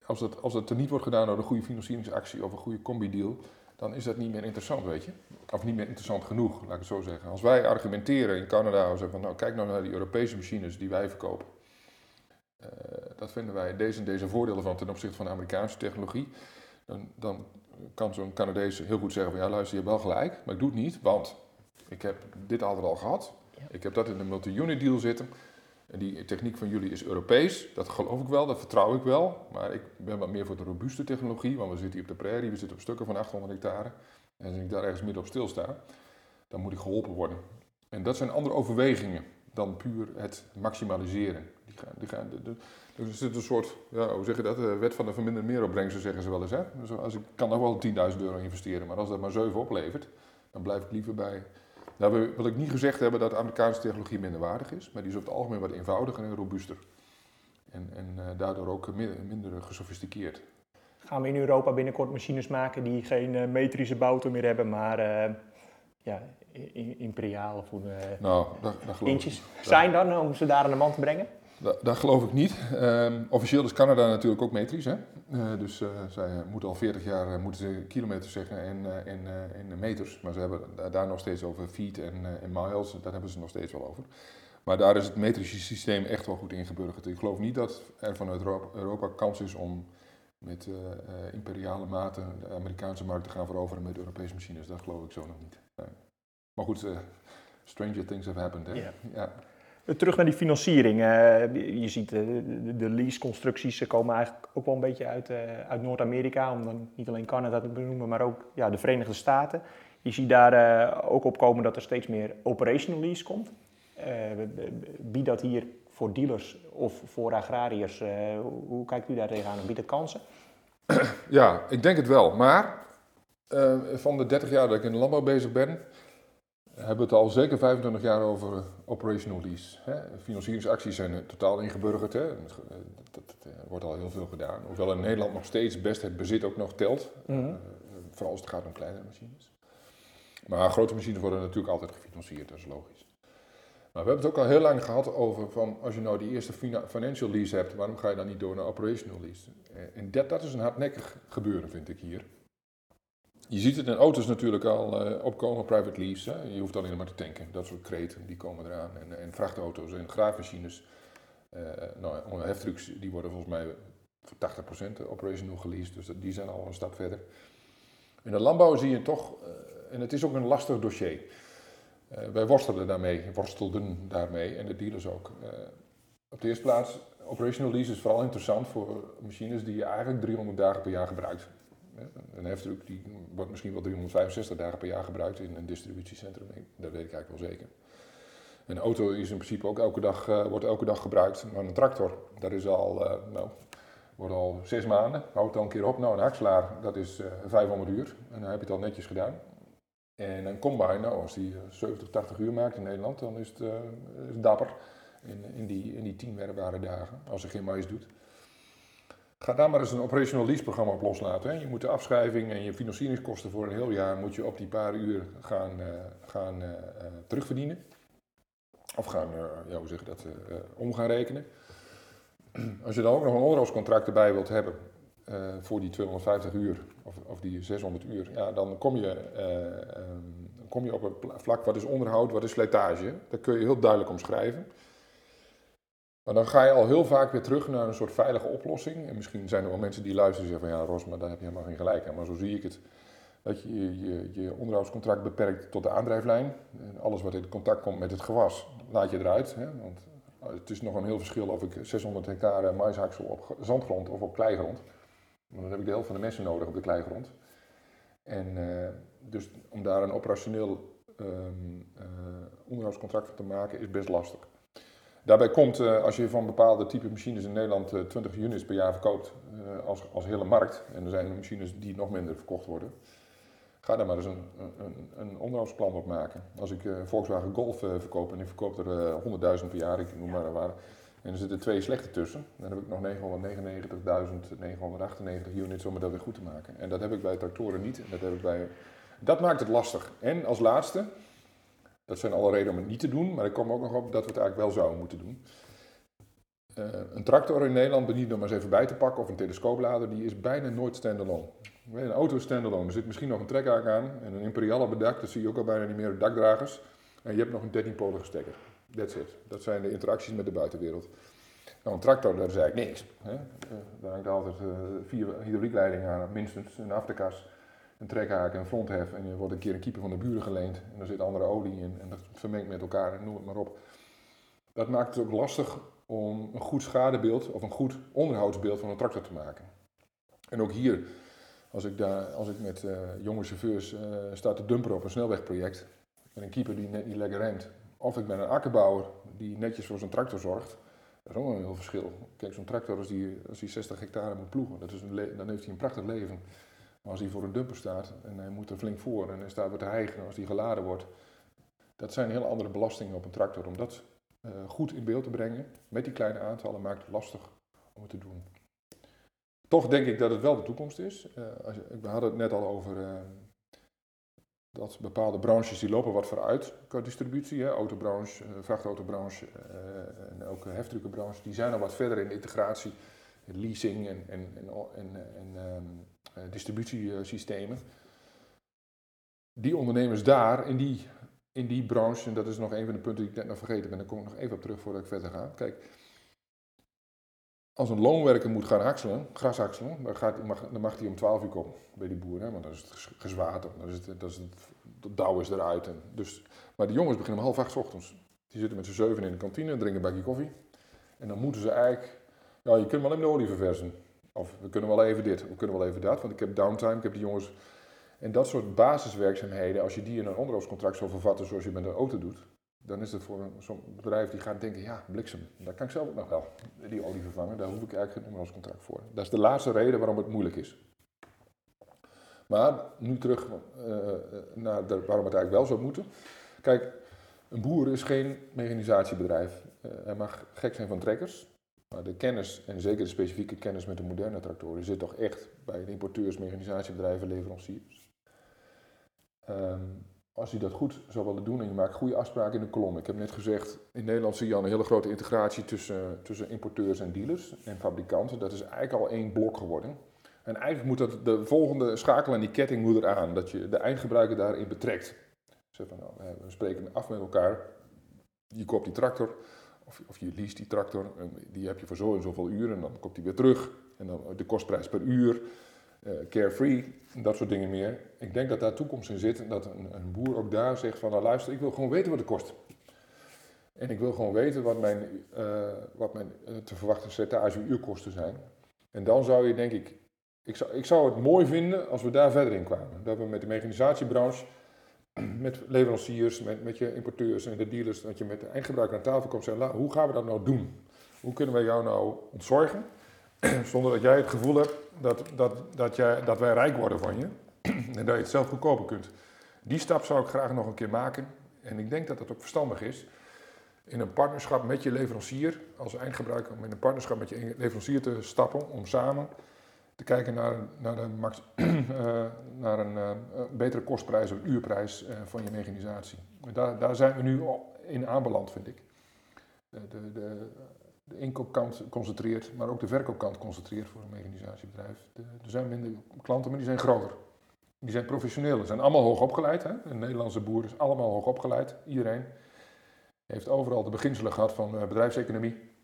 als dat, als dat er niet wordt gedaan door een goede financieringsactie of een goede combi-deal, dan is dat niet meer interessant, weet je. Of niet meer interessant genoeg, laat ik het zo zeggen. Als wij argumenteren in Canada, we zeggen van nou kijk nou naar die Europese machines die wij verkopen. Uh, dat vinden wij deze en deze voordelen van ten opzichte van de Amerikaanse technologie. Dan, dan kan zo'n Canadees heel goed zeggen van ja luister, je hebt wel gelijk, maar ik doe het niet, want ik heb dit altijd al gehad. Ik heb dat in de multi-unit deal zitten. En die techniek van jullie is Europees, dat geloof ik wel, dat vertrouw ik wel. Maar ik ben wat meer voor de robuuste technologie, want we zitten hier op de prairie, we zitten op stukken van 800 hectare. En als ik daar ergens midden op stilsta, dan moet ik geholpen worden. En dat zijn andere overwegingen dan puur het maximaliseren. Die gaan, de, de, dus er zit een soort, ja, hoe zeg je dat, de wet van de verminderde meeropbrengsten zeggen ze wel eens. Hè? Dus als ik kan nog wel 10.000 euro investeren, maar als dat maar 7 oplevert, dan blijf ik liever bij nou wil ik niet gezegd hebben dat de Amerikaanse technologie minder waardig is, maar die is over het algemeen wat eenvoudiger en robuuster. En, en uh, daardoor ook minder, minder gesofisticeerd. Gaan we in Europa binnenkort machines maken die geen uh, metrische bouten meer hebben, maar uh, ja, imperiaal of nou, dat, dat inches zijn dan om ze daar aan de man te brengen? Dat, dat geloof ik niet. Um, officieel is Canada natuurlijk ook metrisch. Hè? Uh, dus uh, zij moeten al 40 jaar uh, moeten ze kilometers zeggen in, in, in meters. Maar ze hebben daar nog steeds over feet en, en miles. Daar hebben ze nog steeds wel over. Maar daar is het metrische systeem echt wel goed ingeburgerd. Ik geloof niet dat er vanuit Europa, kans is om met imperiale maten de Amerikaanse markt te gaan veroveren met Europese machines. Dat geloof ik zo nog niet. Maar goed, stranger things have happened. Hè? Yeah. Ja. Terug naar die financiering. Uh, je ziet uh, de, de lease-constructies komen eigenlijk ook wel een beetje uit, uh, uit Noord-Amerika, om dan niet alleen Canada te benoemen, maar ook ja, de Verenigde Staten. Je ziet daar ook op komen dat er steeds meer operational lease komt. biedt dat hier voor dealers of voor agrariërs? hoe kijkt u daar tegenaan? Biedt het kansen? Ja, ik denk het wel. Maar van de 30 jaar dat ik in de landbouw bezig ben, hebben het al zeker 25 jaar over operational lease. Hè? Financieringsacties zijn totaal ingeburgerd. Hè? Dat, eh, wordt al heel veel gedaan. Hoewel in Nederland nog steeds best het bezit ook nog telt. Mhm. Eh, vooral als het gaat om kleine machines. Maar grote machines worden natuurlijk altijd gefinancierd, dat is logisch. Maar we hebben het ook al heel lang gehad over van als je nou die eerste financial lease hebt, waarom ga je dan niet door naar operational lease? Eh, en dat, dat is een hardnekkig gebeuren, vind ik hier. Je ziet het in auto's natuurlijk al eh, opkomen, private lease. Hè? Je hoeft alleen maar te tanken. Dat soort kreten, die komen eraan. En, en vrachtauto's en graafmachines. Uh, nou, heftrucks, die worden volgens mij voor 80% operational geleased. Dus die zijn al een stap verder. In de landbouw zie je toch, uh, en het is ook een lastig dossier. wij worstelen daarmee, worstelden daarmee en de dealers ook. op de eerste plaats, operational lease is vooral interessant voor machines die je eigenlijk 300 dagen per jaar gebruikt. Een heftruck die wordt misschien wel 365 dagen per jaar gebruikt in een distributiecentrum. Dat weet ik eigenlijk wel zeker. Een auto is in principe ook elke dag, uh, wordt elke dag gebruikt. Maar een tractor, dat is al, uh, nou, wordt al zes maanden. Houd dan een keer op. Nou, een hakselaar, dat is uh, eh, 500 uur. En dan heb je het al netjes gedaan. En een combine, nou, als die 70, 80 uur maakt in Nederland, dan is het, is dapper. In, in, die, in die 10 werkbare dagen, als hij geen mais doet. Ga daar maar eens een operational lease programma op loslaten. Hè. Je moet de afschrijving en je financieringskosten voor een heel jaar moet je op die paar uur gaan, uh, gaan uh, terugverdienen. Of gaan, ja, hoe zeg dat, om gaan rekenen. Als je dan ook nog een onderhoudscontract erbij wilt hebben voor die 250 uur of, of, die 600 uur, ja, dan kom je, um, kom je op een vlak wat is onderhoud, wat is slijtage. Dat kun je heel duidelijk omschrijven. Maar dan ga je al heel vaak weer terug naar een soort veilige oplossing. En misschien zijn er wel mensen die luisteren en zeggen van ja, Ros, maar daar heb je helemaal geen gelijk aan. Maar zo zie ik het. Dat je je, je onderhoudscontract beperkt tot de aandrijflijn. En alles wat in contact komt met het gewas, laat je eruit. Hè? Want het is nog een heel verschil of ik 600 hectare maishaksel op zandgrond of op kleigrond. Want dan heb ik de helft van de messen nodig op de kleigrond. En uh, dus om daar een operationeel um, uh, onderhoudscontract van te maken is best lastig. Daarbij komt, uh, als je van bepaalde type machines in Nederland uh, 20 units per jaar verkoopt uh, als, als hele markt, en er zijn machines die nog minder verkocht worden, ga daar maar eens een, een, een onderhoudsplan op maken. Als ik Volkswagen Golf verkoop en ik verkoop er 100.000 per jaar, ik noem maar waar, en er zitten twee slechte tussen, dan heb ik nog 999.998 units om dat weer goed te maken. En dat heb ik bij tractoren niet. Dat, heb ik bij... dat maakt het lastig. En als laatste, dat zijn alle redenen om het niet te doen, maar ik kom ook nog op dat we het eigenlijk wel zouden moeten doen. Uh, een tractor in Nederland, niet om eens even bij te pakken, of een telescooplader, die is bijna nooit standalone. Een auto is standalone, er zit misschien nog een trekhaak aan en een Imperial op het dak, dat zie je ook al bijna niet meer, dakdragers. En je hebt nog een 13-polige stekker. That's it. Dat zijn de interacties met de buitenwereld. Nou, een tractor, daar is eigenlijk niks. Hè? Uh, daar hangt altijd uh, vier hydrauliekleidingen aan, minstens, een afterkas een trekhaak en een fronthef en je wordt een keer een keeper van de buren geleend en er zit andere olie in en dat vermengt met elkaar noem het maar op. Dat maakt het ook lastig om een goed schadebeeld of een goed onderhoudsbeeld van een tractor te maken. En ook hier, als ik, daar, als ik met uh, jonge chauffeurs uh, sta te dumpen op een snelwegproject, met een keeper die net niet lekker rent, of ik ben een akkerbouwer die netjes voor zijn tractor zorgt, dat is ook een heel verschil. Kijk, zo'n tractor als die, als die 60 hectare moet ploegen, dat is dan heeft hij een prachtig leven. Als hij voor een dumper staat en hij moet er flink voor en hij staat weer te hijgen als die geladen wordt, dat zijn heel andere belastingen op een tractor. Om dat uh, goed in beeld te brengen met die kleine aantallen maakt het lastig om het te doen. Toch denk ik dat het wel de toekomst is. Uh, als we hadden het net al over uh, dat bepaalde branches die lopen wat vooruit qua distributie. Autobranche, vrachtautobranche en ook heftruckenbranche, die zijn al wat verder in integratie, leasing en, en, en, en, en um, eh, distributiesystemen. Die ondernemers daar, in die, in die branche, en dat is nog een van de punten die ik net nog vergeten ben, daar kom ik nog even op terug voordat ik verder ga. Kijk, als een loonwerker moet gaan hakselen, gras hakselen, dan, gaat, mag, hij om 12 uur komen bij die boer, hè, want dan is het gezwaard, dan is het, dat is het, dauw is eruit. En dus, maar die jongens beginnen om half acht ochtends. Die zitten met z'n zeven in de kantine, drinken een bakje koffie. En dan moeten ze eigenlijk, ja, je kunt wel in de olie verversen. Of we kunnen wel even dit, we kunnen wel even dat, want ik heb downtime, ik heb die jongens. En dat soort basiswerkzaamheden, als je die in een onderhoudscontract zou vervatten zoals je met een auto doet, dan is het voor zo'n bedrijf die gaat denken, ja, bliksem, daar kan ik zelf ook nog wel die olie vervangen, daar hoef ik eigenlijk geen onderhoudscontract voor. Dat is de laatste reden waarom het moeilijk is. Maar nu terug uh, naar de, waarom het eigenlijk wel zou moeten. Kijk, een boer is geen mechanisatiebedrijf. Uh, hij mag gek zijn van trekkers. Maar de kennis, en zeker de specifieke kennis met de moderne tractoren, zit toch echt bij de importeurs, mechanisatiebedrijven, leveranciers. Um, als je dat goed zou willen doen en je maakt goede afspraken in de kolom. Ik heb net gezegd, in Nederland zie je al een hele grote integratie tussen, tussen importeurs en dealers en fabrikanten. Dat is eigenlijk al één blok geworden. En eigenlijk moet dat de volgende schakel aan die ketting moet eraan, dat je de eindgebruiker daarin betrekt. Zeg van, nou, we spreken af met elkaar, je koopt die tractor, of, of je leest die tractor, die heb je voor zo en zoveel uur en dan komt die weer terug. En dan de kostprijs per uur, uh, carefree, dat soort dingen meer. Ik denk dat daar toekomst in zit en dat een, een, boer ook daar zegt van, nou luister, ik wil gewoon weten wat het kost. En ik wil gewoon weten wat mijn, uh, wat mijn uh, te verwachten stage-uurkosten zijn. En dan zou je, denk ik, ik zou, ik zou het mooi vinden als we daar verder in kwamen. Dat we met de mechanisatiebranche, met leveranciers, met, met je importeurs en de dealers, dat je met de eindgebruiker aan tafel komt en zeggen, hoe gaan we dat nou doen? Hoe kunnen wij jou nou ontzorgen, zonder dat jij het gevoel hebt dat, dat, dat, jij, dat wij rijk worden van je en dat je het zelf goedkoper kunt. Die stap zou ik graag nog een keer maken. En ik denk dat dat ook verstandig is in een partnerschap met je leverancier, als eindgebruiker, om in een partnerschap met je leverancier te stappen, om samen te kijken naar, naar, een, uh, naar een uh, betere kostprijs of uurprijs uh, van je mechanisatie. Daar, daar zijn we nu in aanbeland, vind ik. De, de, de inkoopkant concentreert, maar ook de verkoopkant concentreert voor een mechanisatiebedrijf. Er zijn minder klanten, maar die zijn groter. Die zijn professioneel. Ze zijn allemaal hoog opgeleid. Hè? De Nederlandse boer is allemaal hoog opgeleid, iedereen heeft overal de beginselen gehad van bedrijfseconomie.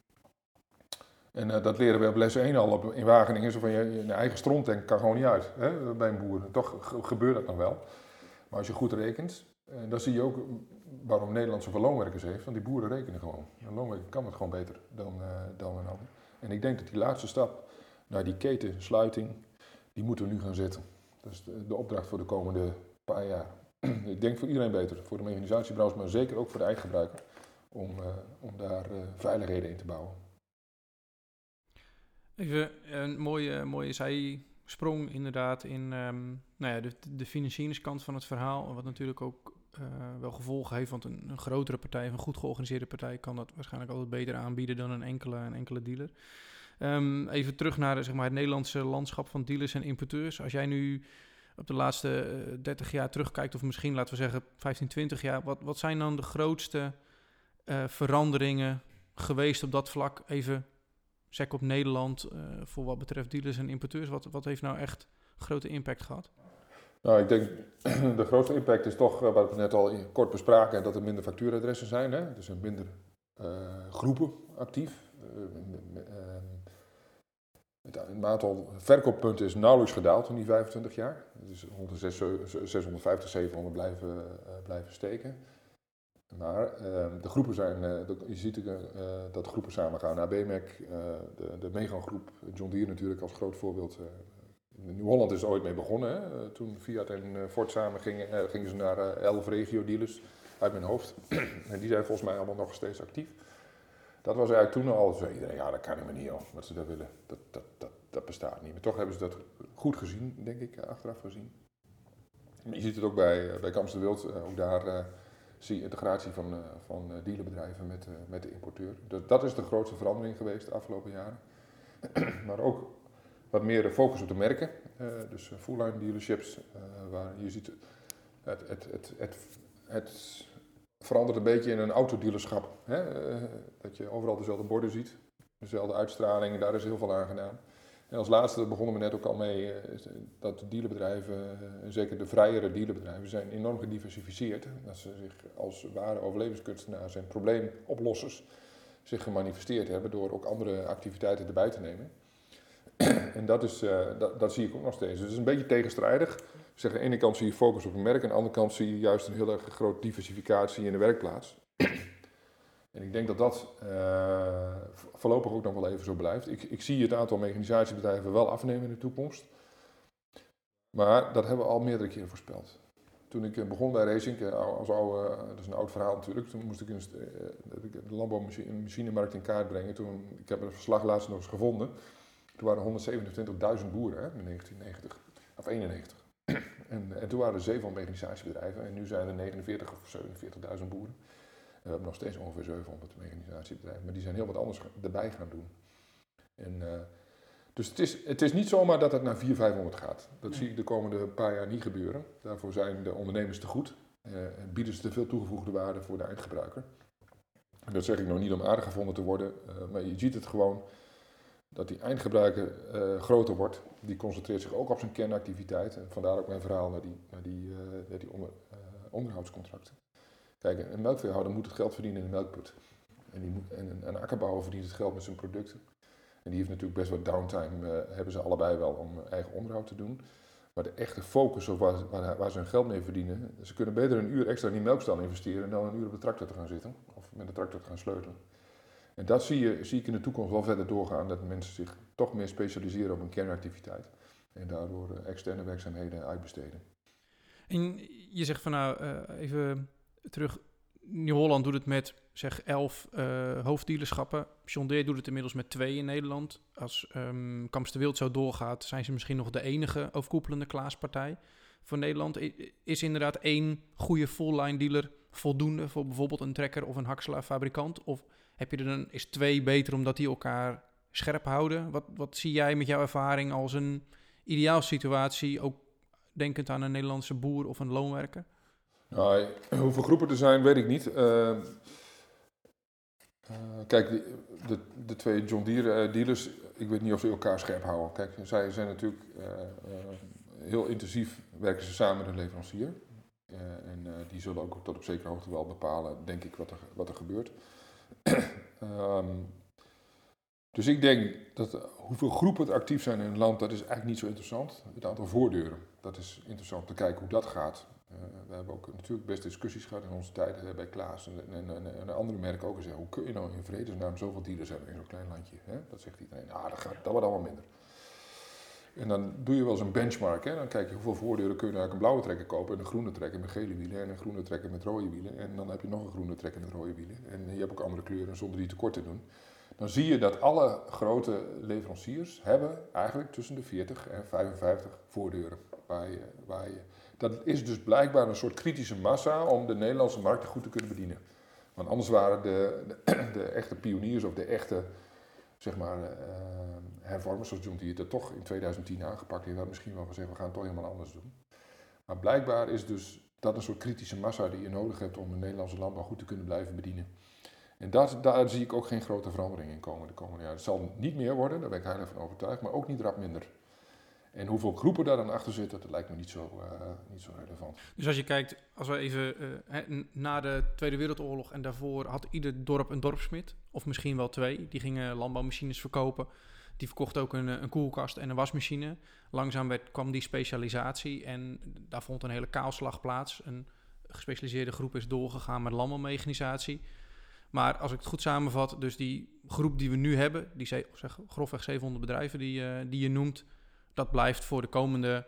En uh, dat leren we op les 1 al op, in Wageningen. Zo van je, je eigen stroomtank kan gewoon niet uit hè, bij een boer. Toch gebeurt dat nog wel. Maar als je goed rekent, uh, dan zie je ook waarom Nederland zoveel loonwerkers heeft. Want die boeren rekenen gewoon. Een loonwerker kan het gewoon beter dan, dan een ander. En ik denk dat die laatste stap naar die ketensluiting, die moeten we nu gaan zetten. Dat is de, de opdracht voor de komende paar jaar. ik denk voor iedereen beter. Voor de mechanisatiebranche, maar zeker ook voor de eindgebruiker om, uh, om daar veiligheden in te bouwen. Even een mooie, mooie zijsprong inderdaad in um, nou ja, de, de financieringskant van het verhaal. Wat natuurlijk ook uh, wel gevolgen heeft, want een, grotere partij, een goed georganiseerde partij, kan dat waarschijnlijk altijd beter aanbieden dan een enkele, een enkele dealer. Um, even terug naar zeg maar, het Nederlandse landschap van dealers en importeurs. Als jij nu op de laatste 30 jaar terugkijkt, of misschien laten we zeggen 15, 20 jaar, wat, wat zijn dan de grootste uh, veranderingen geweest op dat vlak? Even sec op Nederland uh, voor wat betreft dealers en importeurs. Wat, wat heeft nou echt grote impact gehad? Nou, ik denk de grootste impact is toch, uh, wat we net al kort bespraken, dat er minder factuuradressen zijn. Hè? Dus er minder groepen actief. Het aantal verkooppunten is nauwelijks gedaald in die 25 jaar. Dus 650, 700 blijven, blijven steken. Maar uh, de groepen zijn, de, je ziet uh, dat groepen samengaan. ABMEC, de, de Megan-groep, John Deere natuurlijk als groot voorbeeld. Nieuw-Holland is er ooit mee begonnen. Hè? toen Fiat en Ford samen gingen, gingen ze naar elf regio-dealers uit mijn hoofd. en die zijn volgens mij allemaal nog steeds actief. Dat was eigenlijk toen al, iedereen, ja dat kan helemaal niet joh, wat ze daar willen. Dat, dat, dat, dat bestaat niet. Maar toch hebben ze dat goed gezien, denk ik, achteraf gezien. Je ziet het ook bij, bij Kamps de Wild, ook daar zie integratie van, uh, van uh, dealerbedrijven met, uh, met de importeur. Dat, dat is de grootste verandering geweest de afgelopen jaren. maar ook wat meer focus op de merken. dus full-line dealerships, waar je ziet het, het, het, het, het verandert een beetje in een autodealerschap. Hè? dat je overal dezelfde borden ziet, dezelfde uitstraling, daar is heel veel aan gedaan. En als laatste begonnen we net ook al mee eh, dat de dealerbedrijven, eh, zeker de vrijere dealerbedrijven, zijn enorm gediversificeerd. Dat ze zich als ware overlevingskunstenaars en probleemoplossers zich gemanifesteerd hebben door ook andere activiteiten erbij te nemen. en dat, is, dat, dat, zie ik ook nog steeds. Dus het is een beetje tegenstrijdig. Zeg, aan de ene kant zie je focus op een merk, aan de andere kant zie je juist een heel erg grote diversificatie in de werkplaats. En ik denk dat dat voorlopig ook nog wel even zo blijft. Ik, ik zie het aantal mechanisatiebedrijven wel afnemen in de toekomst. Maar dat hebben we al meerdere keren voorspeld. Toen ik eh, begon bij Racing, eh, als oude, dat is een oud verhaal natuurlijk, toen moest ik de landbouwmachinemarkt in kaart brengen. Toen, ik heb een verslag laatst nog eens gevonden. Toen waren er 127.000 boeren hè, in 1990, of 91. en, en toen waren er zeven mechanisatiebedrijven en nu zijn er 49 of 47.000 boeren. We hebben nog steeds ongeveer 700 mechanisatiebedrijven, maar die zijn heel wat anders erbij gaan doen. En, uh, dus het is, het is niet zomaar dat het naar 400, 500 gaat. Dat zie ik de komende paar jaar niet gebeuren. Daarvoor zijn de ondernemers te goed. Uh, bieden ze te veel toegevoegde waarde voor de eindgebruiker. En dat zeg ik nog niet om aardig gevonden te worden, uh, maar je ziet het gewoon. dat die eindgebruiker uh, groter wordt. Die concentreert zich ook op zijn kernactiviteit. En vandaar ook mijn verhaal naar die, naar die, uh, naar die onder, onderhoudscontracten. Kijk, een melkveehouder moet het geld verdienen in de melkput. En, die moet, en een, akkerbouwer verdient het geld met zijn producten. En die heeft natuurlijk best wat downtime, uh, hebben ze allebei wel om eigen onderhoud te doen. Maar de echte focus op waar, ze hun geld mee verdienen, ze kunnen beter een uur extra in die melkstal investeren dan een uur op de tractor te gaan zitten of met de tractor te gaan sleutelen. En dat zie, je, zie ik in de toekomst wel verder doorgaan, dat mensen zich toch meer specialiseren op een kernactiviteit en daardoor uh, externe werkzaamheden uitbesteden. En je zegt van nou, uh, even terug, Nieuw-Holland doet het met zeg elf uh, hoofddealerschappen. Deere doet het inmiddels met twee in Nederland. Als um, Kamps de Wild zo doorgaat, zijn ze misschien nog de enige overkoepelende klaaspartij voor Nederland. Is inderdaad één goede full-line dealer voldoende voor bijvoorbeeld een trekker of een hakselaarfabrikant? Of heb je er dan, is twee beter omdat die elkaar scherp houden? Wat, wat zie jij met jouw ervaring als een ideaal situatie, ook denkend aan een Nederlandse boer of een loonwerker? Nou, hoeveel groepen er zijn, weet ik niet. Uh, uh, kijk, de, de, twee John Deere uh, dealers, ik weet niet of ze elkaar scherp houden. Kijk, zij zijn natuurlijk heel intensief, werken ze samen met een leverancier. en die zullen ook tot op zekere hoogte wel bepalen, denk ik, wat er, wat er gebeurt. um, dus ik denk dat hoeveel groepen er actief zijn in een land, dat is eigenlijk niet zo interessant. Het aantal voordeuren, dat is interessant te kijken hoe dat gaat. Uh, we hebben ook natuurlijk best discussies gehad in onze tijd uh, bij Klaas en, en, en, en, andere merken ook gezegd, hoe kun je nou in vredesnaam zoveel dieren hebben in zo'n klein landje? Hè? Dat zegt iedereen, ah, dat, gaat, dat wordt allemaal minder. En dan doe je wel eens een benchmark. Hè? Dan kijk je hoeveel voordeuren kun je nou een blauwe trekker kopen en een groene trekker met gele wielen en een groene trekker met rode wielen. En dan heb je nog een groene trekker met rode wielen. En je hebt ook andere kleuren zonder die tekort te doen. Dan zie je dat alle grote leveranciers hebben eigenlijk tussen de 40 en 55 voordeuren. Waar waar je, dat is dus blijkbaar een soort kritische massa om de Nederlandse markt goed te kunnen bedienen. Want anders waren de, de, echte pioniers of de echte zeg maar, uh, hervormers zoals John Deere dat toch in 2010 aangepakt. Die hadden misschien wel gezegd, we gaan het toch helemaal anders doen. Maar blijkbaar is dus dat een soort kritische massa die je nodig hebt om de Nederlandse landbouw goed te kunnen blijven bedienen. En daar zie ik ook geen grote verandering in komen de komende jaren. Het zal niet meer worden, daar ben ik heilig van overtuigd, maar ook niet rap minder. En hoeveel groepen daar dan achter zitten, dat lijkt me niet zo, uh, niet zo relevant. Dus als je kijkt, als we even uh, na de Tweede Wereldoorlog en daarvoor had ieder dorp een dorpsmid, of misschien wel twee, die gingen landbouwmachines verkopen. Die verkocht ook een, een koelkast en een wasmachine. Langzaam werd, kwam die specialisatie en daar vond een hele kaalslag plaats. Een gespecialiseerde groep is doorgegaan met landbouwmechanisatie. Maar als ik het goed samenvat, dus die groep die we nu hebben, die zeg, grofweg 700 bedrijven die, die je noemt, dat blijft voor de komende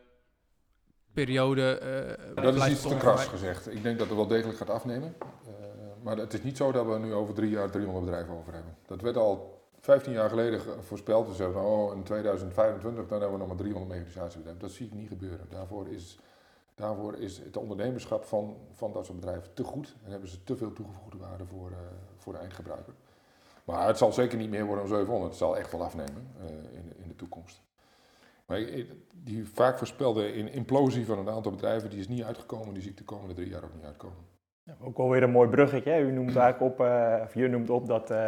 periode. Uh, dat is iets te kras gezegd. Ik denk dat het wel degelijk gaat afnemen. Uh, maar het is niet zo dat we nu over drie jaar 300 bedrijven over hebben. Dat werd al 15 jaar geleden voorspeld. Ze zeggen, oh, in 2025 dan hebben we nog maar 300 mechanisatiebedrijven. Dat zie ik niet gebeuren. Daarvoor is, daarvoor is het ondernemerschap van, van dat soort bedrijven te goed. En hebben ze te veel toegevoegde waarde voor, uh, voor de eindgebruiker. Maar het zal zeker niet meer worden dan 700. Het zal echt wel afnemen in, in de toekomst. Maar die vaak voorspelde implosie van een aantal bedrijven, die is niet uitgekomen. Die zie ik de komende drie jaar ook niet uitkomen. Ja, ook alweer een mooi bruggetje. Hè? U noemt eigenlijk op, uh, of je noemt op dat, uh,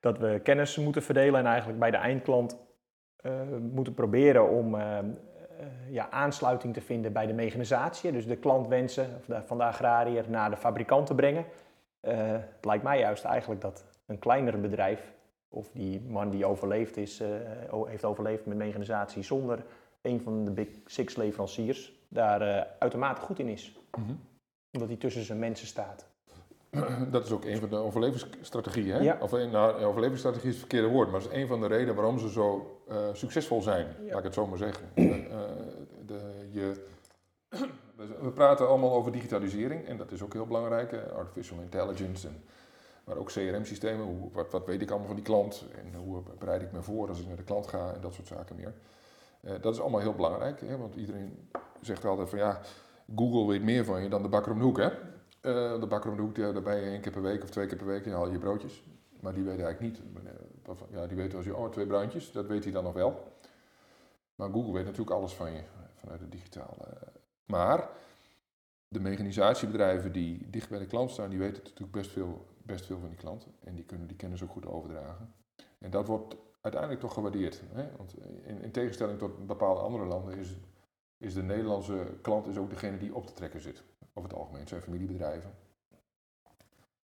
dat we kennis moeten verdelen en eigenlijk bij de eindklant uh, moeten proberen om ja, aansluiting te vinden bij de mechanisatie. Dus de klantwensen van de agrariër naar de fabrikant te brengen. het lijkt mij juist eigenlijk dat een kleiner bedrijf of die man die overleefd is, uh, heeft overleefd met mechanisatie zonder een van de Big Six leveranciers, daar uh, uitermate goed in is. Mm -hmm. Omdat hij tussen zijn mensen staat. Dat is ook een van de overlevingsstrategieën. Hè? Ja. Of, nou, overlevingsstrategie is het verkeerde woord, maar dat is een van de redenen waarom ze zo uh, succesvol zijn, ja. laat ik het zo maar zeggen. de, je, we praten allemaal over digitalisering en dat is ook heel belangrijk, artificial intelligence en maar ook CRM-systemen. Wat, wat, weet ik allemaal van die klant en hoe bereid ik me voor als ik naar de klant ga en dat soort zaken meer. Uh, dat is allemaal heel belangrijk, hè, want iedereen zegt altijd van ja, Google weet meer van je dan de bakker om de hoek. Hè? Uh, de bakker om de hoek, daar ben je één keer per week of twee keer per week en haal je broodjes. Maar die weet eigenlijk niet. Ja, die weet als je, oh, twee bruintjes, dat weet hij dan nog wel. Maar Google weet natuurlijk alles van je, vanuit het digitale. Maar de mechanisatiebedrijven die dicht bij de klant staan, die weten natuurlijk best veel best veel van die klanten. En die kunnen die kennis ook goed overdragen. En dat wordt uiteindelijk toch gewaardeerd. Hè? Want in, in, tegenstelling tot bepaalde andere landen is, is de Nederlandse klant is ook degene die op te trekken zit. Over het algemeen. Zijn familiebedrijven.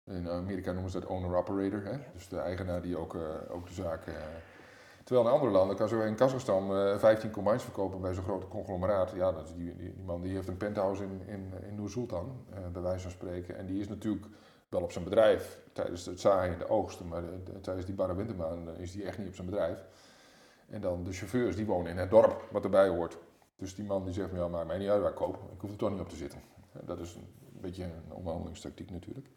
In Amerika noemen ze dat owner-operator. Dus de eigenaar die ook, ook de zaak Terwijl in andere landen kan zo in Kazachstan uh, 15 combines verkopen bij zo'n grote conglomeraat. Ja, dat is die, die, man die heeft een penthouse in, in, in Noor-Sultan, uh, bij wijze van spreken. En die is natuurlijk wel op zijn bedrijf tijdens het zaaien en de oogsten, maar de, tijdens die barre wintermaan is die echt niet op zijn bedrijf. En dan de chauffeurs, die wonen in het dorp wat erbij hoort. Dus die man die zegt, ja, maakt mij niet uit waar ik koop, ik hoef er toch niet op te zitten. Dat is een beetje een onderhandelingstactiek natuurlijk.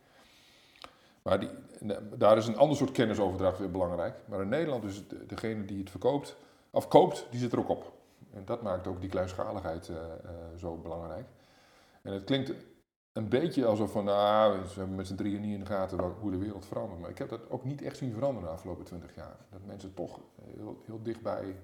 Maar die, daar is een ander soort kennisoverdracht weer belangrijk. Maar in Nederland is degene die het verkoopt, of koopt, die zit er ook op. En dat maakt ook die kleinschaligheid uh, zo belangrijk. En het klinkt een beetje alsof van, nou, we hebben met z'n drieën niet in de gaten hoe de wereld verandert. Maar ik heb dat ook niet echt zien veranderen de afgelopen twintig jaar. Dat mensen toch heel, heel dichtbij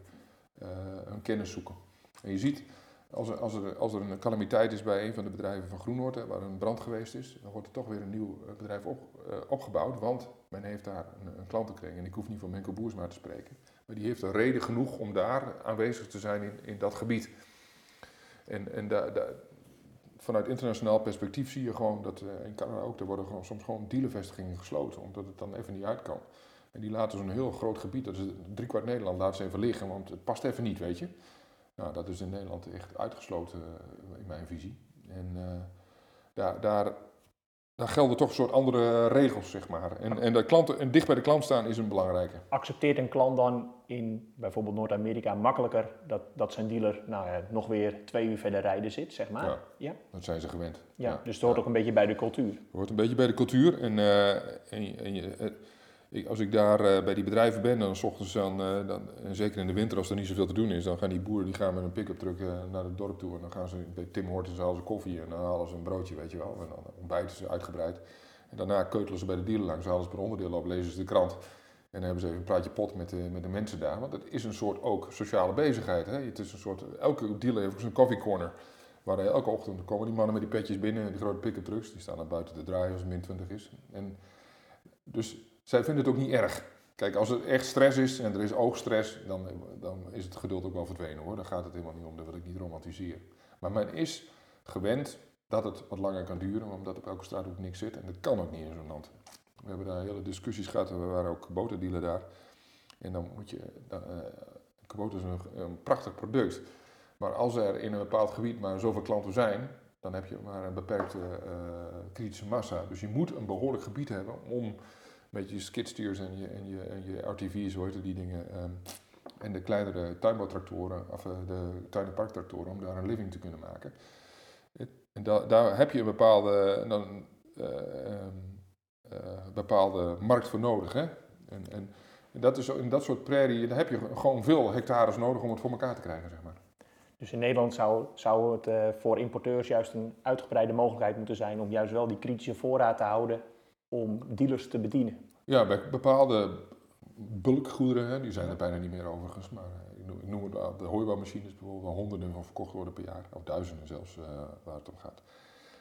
uh, hun kennis zoeken. En je ziet, als er, als, er, als er een calamiteit is bij een van de bedrijven van Groenoord, waar een brand geweest is, dan wordt er toch weer een nieuw eh, bedrijf op, opgebouwd, want men heeft daar een, een klant gekregen. En ik hoef niet van Menko Boersma te spreken, maar die heeft een reden genoeg om daar aanwezig te zijn in, in dat gebied. En, en da, da, vanuit internationaal perspectief zie je gewoon dat uh, in Canada ook, er worden gewoon, soms gewoon dealervestigingen gesloten, omdat het dan even niet uit kan. En die laten zo'n heel groot gebied, dat is driekwart Nederland, laten ze even liggen, want het past even niet, weet je. Nou, dat is in Nederland echt uitgesloten eh, in mijn visie. En daar, daar, daar gelden toch een soort andere regels, zeg maar. En, en, de klanten, en dicht bij de klant staan is een belangrijke. Accepteert een klant dan in bijvoorbeeld Noord-Amerika makkelijker dat, dat zijn dealer nou, ja, nog weer twee uur verder rijden zit, zeg maar? Ja, ja? dat zijn ze gewend. Ja, ja. dus het hoort ook een beetje bij de cultuur. Het hoort een beetje bij de cultuur. En, uh, en, en je, als ik daar uh, bij die bedrijven ben, dan s ochtends dan, uh, dan, en zeker in de winter als er niet zoveel te doen is, dan gaan die boeren die gaan met een pick-up truck uh, naar het dorp toe en dan gaan ze bij Tim Hortons halen ze koffie en dan halen ze een broodje, weet je wel, en dan ontbijten ze uitgebreid. En daarna keutelen ze bij de dealer langs, halen ze per onderdeel op, lezen ze de krant. En dan hebben ze even een praatje pot met de, met de mensen daar. Want het is een soort ook sociale bezigheid. Hè? Het is een soort, elke dealer heeft zijn coffee corner. Waar elke ochtend komen die mannen met die petjes binnen, die grote pick-up trucks. Die staan dan buiten te draaien als het min 20 is. En dus zij vinden het ook niet erg. Kijk, als er echt stress is en er is oogstress, dan, dan is het geduld ook wel verdwenen hoor. Daar gaat het helemaal niet om, dat wil ik niet romantiseren. Maar men is gewend dat het wat langer kan duren, omdat op elke straat ook niks zit. En dat kan ook niet in zo'n land. We hebben daar hele discussies gehad, we waren ook boterdealer daar. En dan moet je, dan, uh, is een, prachtig product. Maar als er in een bepaald gebied maar zoveel klanten zijn, dan heb je maar een beperkte uh, kritische massa. Dus je moet een behoorlijk gebied hebben om met je en je, en je, en je RTV's, heet die dingen, um, en de kleinere tuinbouwtractoren, of uh, de tuinenparktractoren, om daar een living te kunnen maken. En da daar heb je een bepaalde, dan, uh, um, uh, bepaalde markt voor nodig. Hè? En, en, en, dat is, in dat soort prairie, daar heb je gewoon veel hectares nodig om het voor elkaar te krijgen, zeg maar. Dus in Nederland zou, zou het voor importeurs juist een uitgebreide mogelijkheid moeten zijn om juist wel die kritische voorraad te houden om dealers te bedienen. Ja, bij bepaalde bulkgoederen, hè, die zijn er bijna niet meer overigens, maar eh, ik noem, ik noem het wel, de hooibouwmachines bijvoorbeeld, waar honderden van verkocht worden per jaar, of duizenden zelfs, uh, waar het om gaat.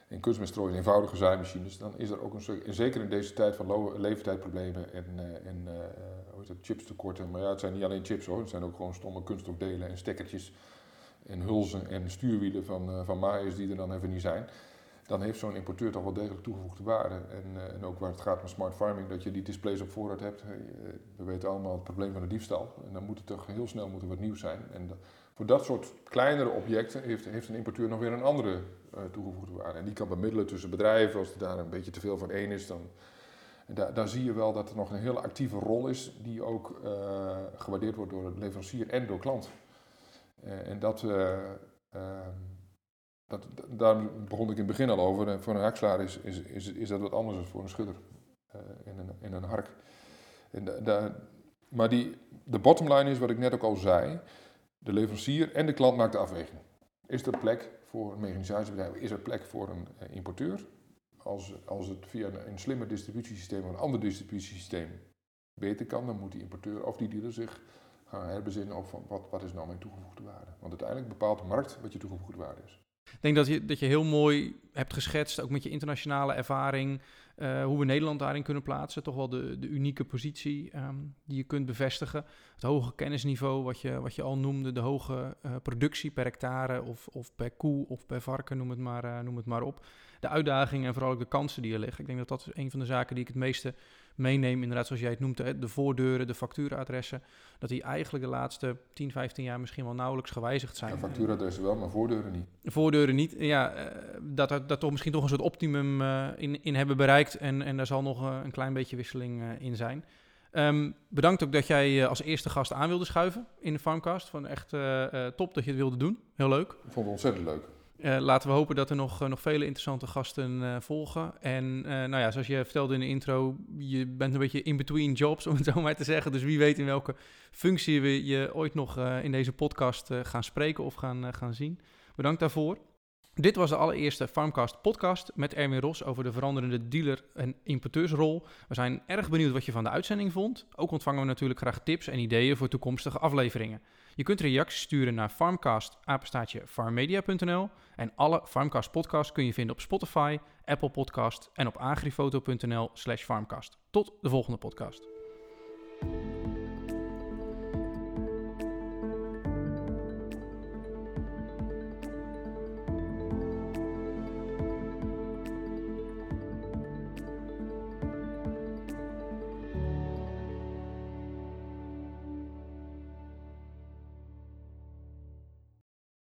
In kunstmeststrooien, eenvoudige zaaimachines, dan is er ook een stuk, zeker in deze tijd van leeftijdproblemen en, uh, en uh, hoe chipstekorten, maar ja, het zijn niet alleen chips hoor, het zijn ook gewoon stomme kunststofdelen en stekkertjes en hulzen en stuurwielen van, van maaiers die er dan even niet zijn dan heeft zo'n importeur toch wel degelijk toegevoegde waarde. En, uh, en ook waar het gaat om smart farming, dat je die displays op voorraad hebt. we weten allemaal het probleem van de diefstal. En dan moet het toch heel snel moeten wat nieuws zijn. En voor dat soort kleinere objecten heeft, heeft een importeur nog weer een andere uh, toegevoegde waarde. En die kan bemiddelen tussen bedrijven. Als er daar een beetje te veel van één is, dan... Daar, zie je wel dat er nog een hele actieve rol is, die ook gewaardeerd wordt door de leverancier en door klant. en dat, ehm, daar begon ik in het begin al over. Voor een hakslaar is, is, is, is dat wat anders dan voor een schudder uh, in, een, in een hark. En maar die, de bottom line is wat ik net ook al zei. De leverancier en de klant maakt de afweging. Is er plek voor een mechanisatiebedrijf? Is er plek voor een uh, importeur? Als, als het via een, slimmer distributiesysteem of een ander distributiesysteem beter kan, dan moet die importeur of die dealer zich gaan herbezinnen op wat, wat is nou mijn toegevoegde waarde. Want uiteindelijk bepaalt de markt wat je toegevoegde waarde is. Ik denk dat je, dat je heel mooi hebt geschetst, ook met je internationale ervaring, uh, hoe we Nederland daarin kunnen plaatsen. Toch wel de, de unieke positie um, die je kunt bevestigen. Het hoge kennisniveau, wat je, wat je al noemde, de hoge uh, productie per hectare of, of per koe of per varken, noem het, maar, uh, noem het maar op. De uitdagingen en vooral ook de kansen die er liggen. Ik denk dat dat een van de zaken die ik het meeste meeneem, inderdaad zoals jij het noemt, de voordeuren, de factuuradressen, dat die eigenlijk de laatste 10, 15 jaar misschien wel nauwelijks gewijzigd zijn. Ja, factuuradressen wel, maar voordeuren niet. Voordeuren niet, ja, dat, dat, dat toch misschien toch een soort optimum uh, in, in hebben bereikt en, en daar zal nog uh, een klein beetje wisseling in zijn. Um, bedankt ook dat jij als eerste gast aan wilde schuiven in de Farmcast. Van echt top dat je het wilde doen. Heel leuk. Ik vond het ontzettend leuk. Uh, laten we hopen dat er nog, uh, nog vele interessante gasten uh, volgen. En nou ja, zoals je vertelde in de intro, je bent een beetje in between jobs, om het zo maar te zeggen. Dus wie weet in welke functie we je ooit nog in deze podcast gaan spreken of gaan, gaan zien. Bedankt daarvoor. Dit was de allereerste Farmcast podcast met Erwin Ros over de veranderende dealer- en importeursrol. We zijn erg benieuwd wat je van de uitzending vond. Ook ontvangen we natuurlijk graag tips en ideeën voor toekomstige afleveringen. Je kunt reacties sturen naar farmcast@farmmedia.nl en alle Farmcast podcasts kun je vinden op Spotify, Apple Podcast en op agrifoto.nl slash farmcast. Tot de volgende podcast.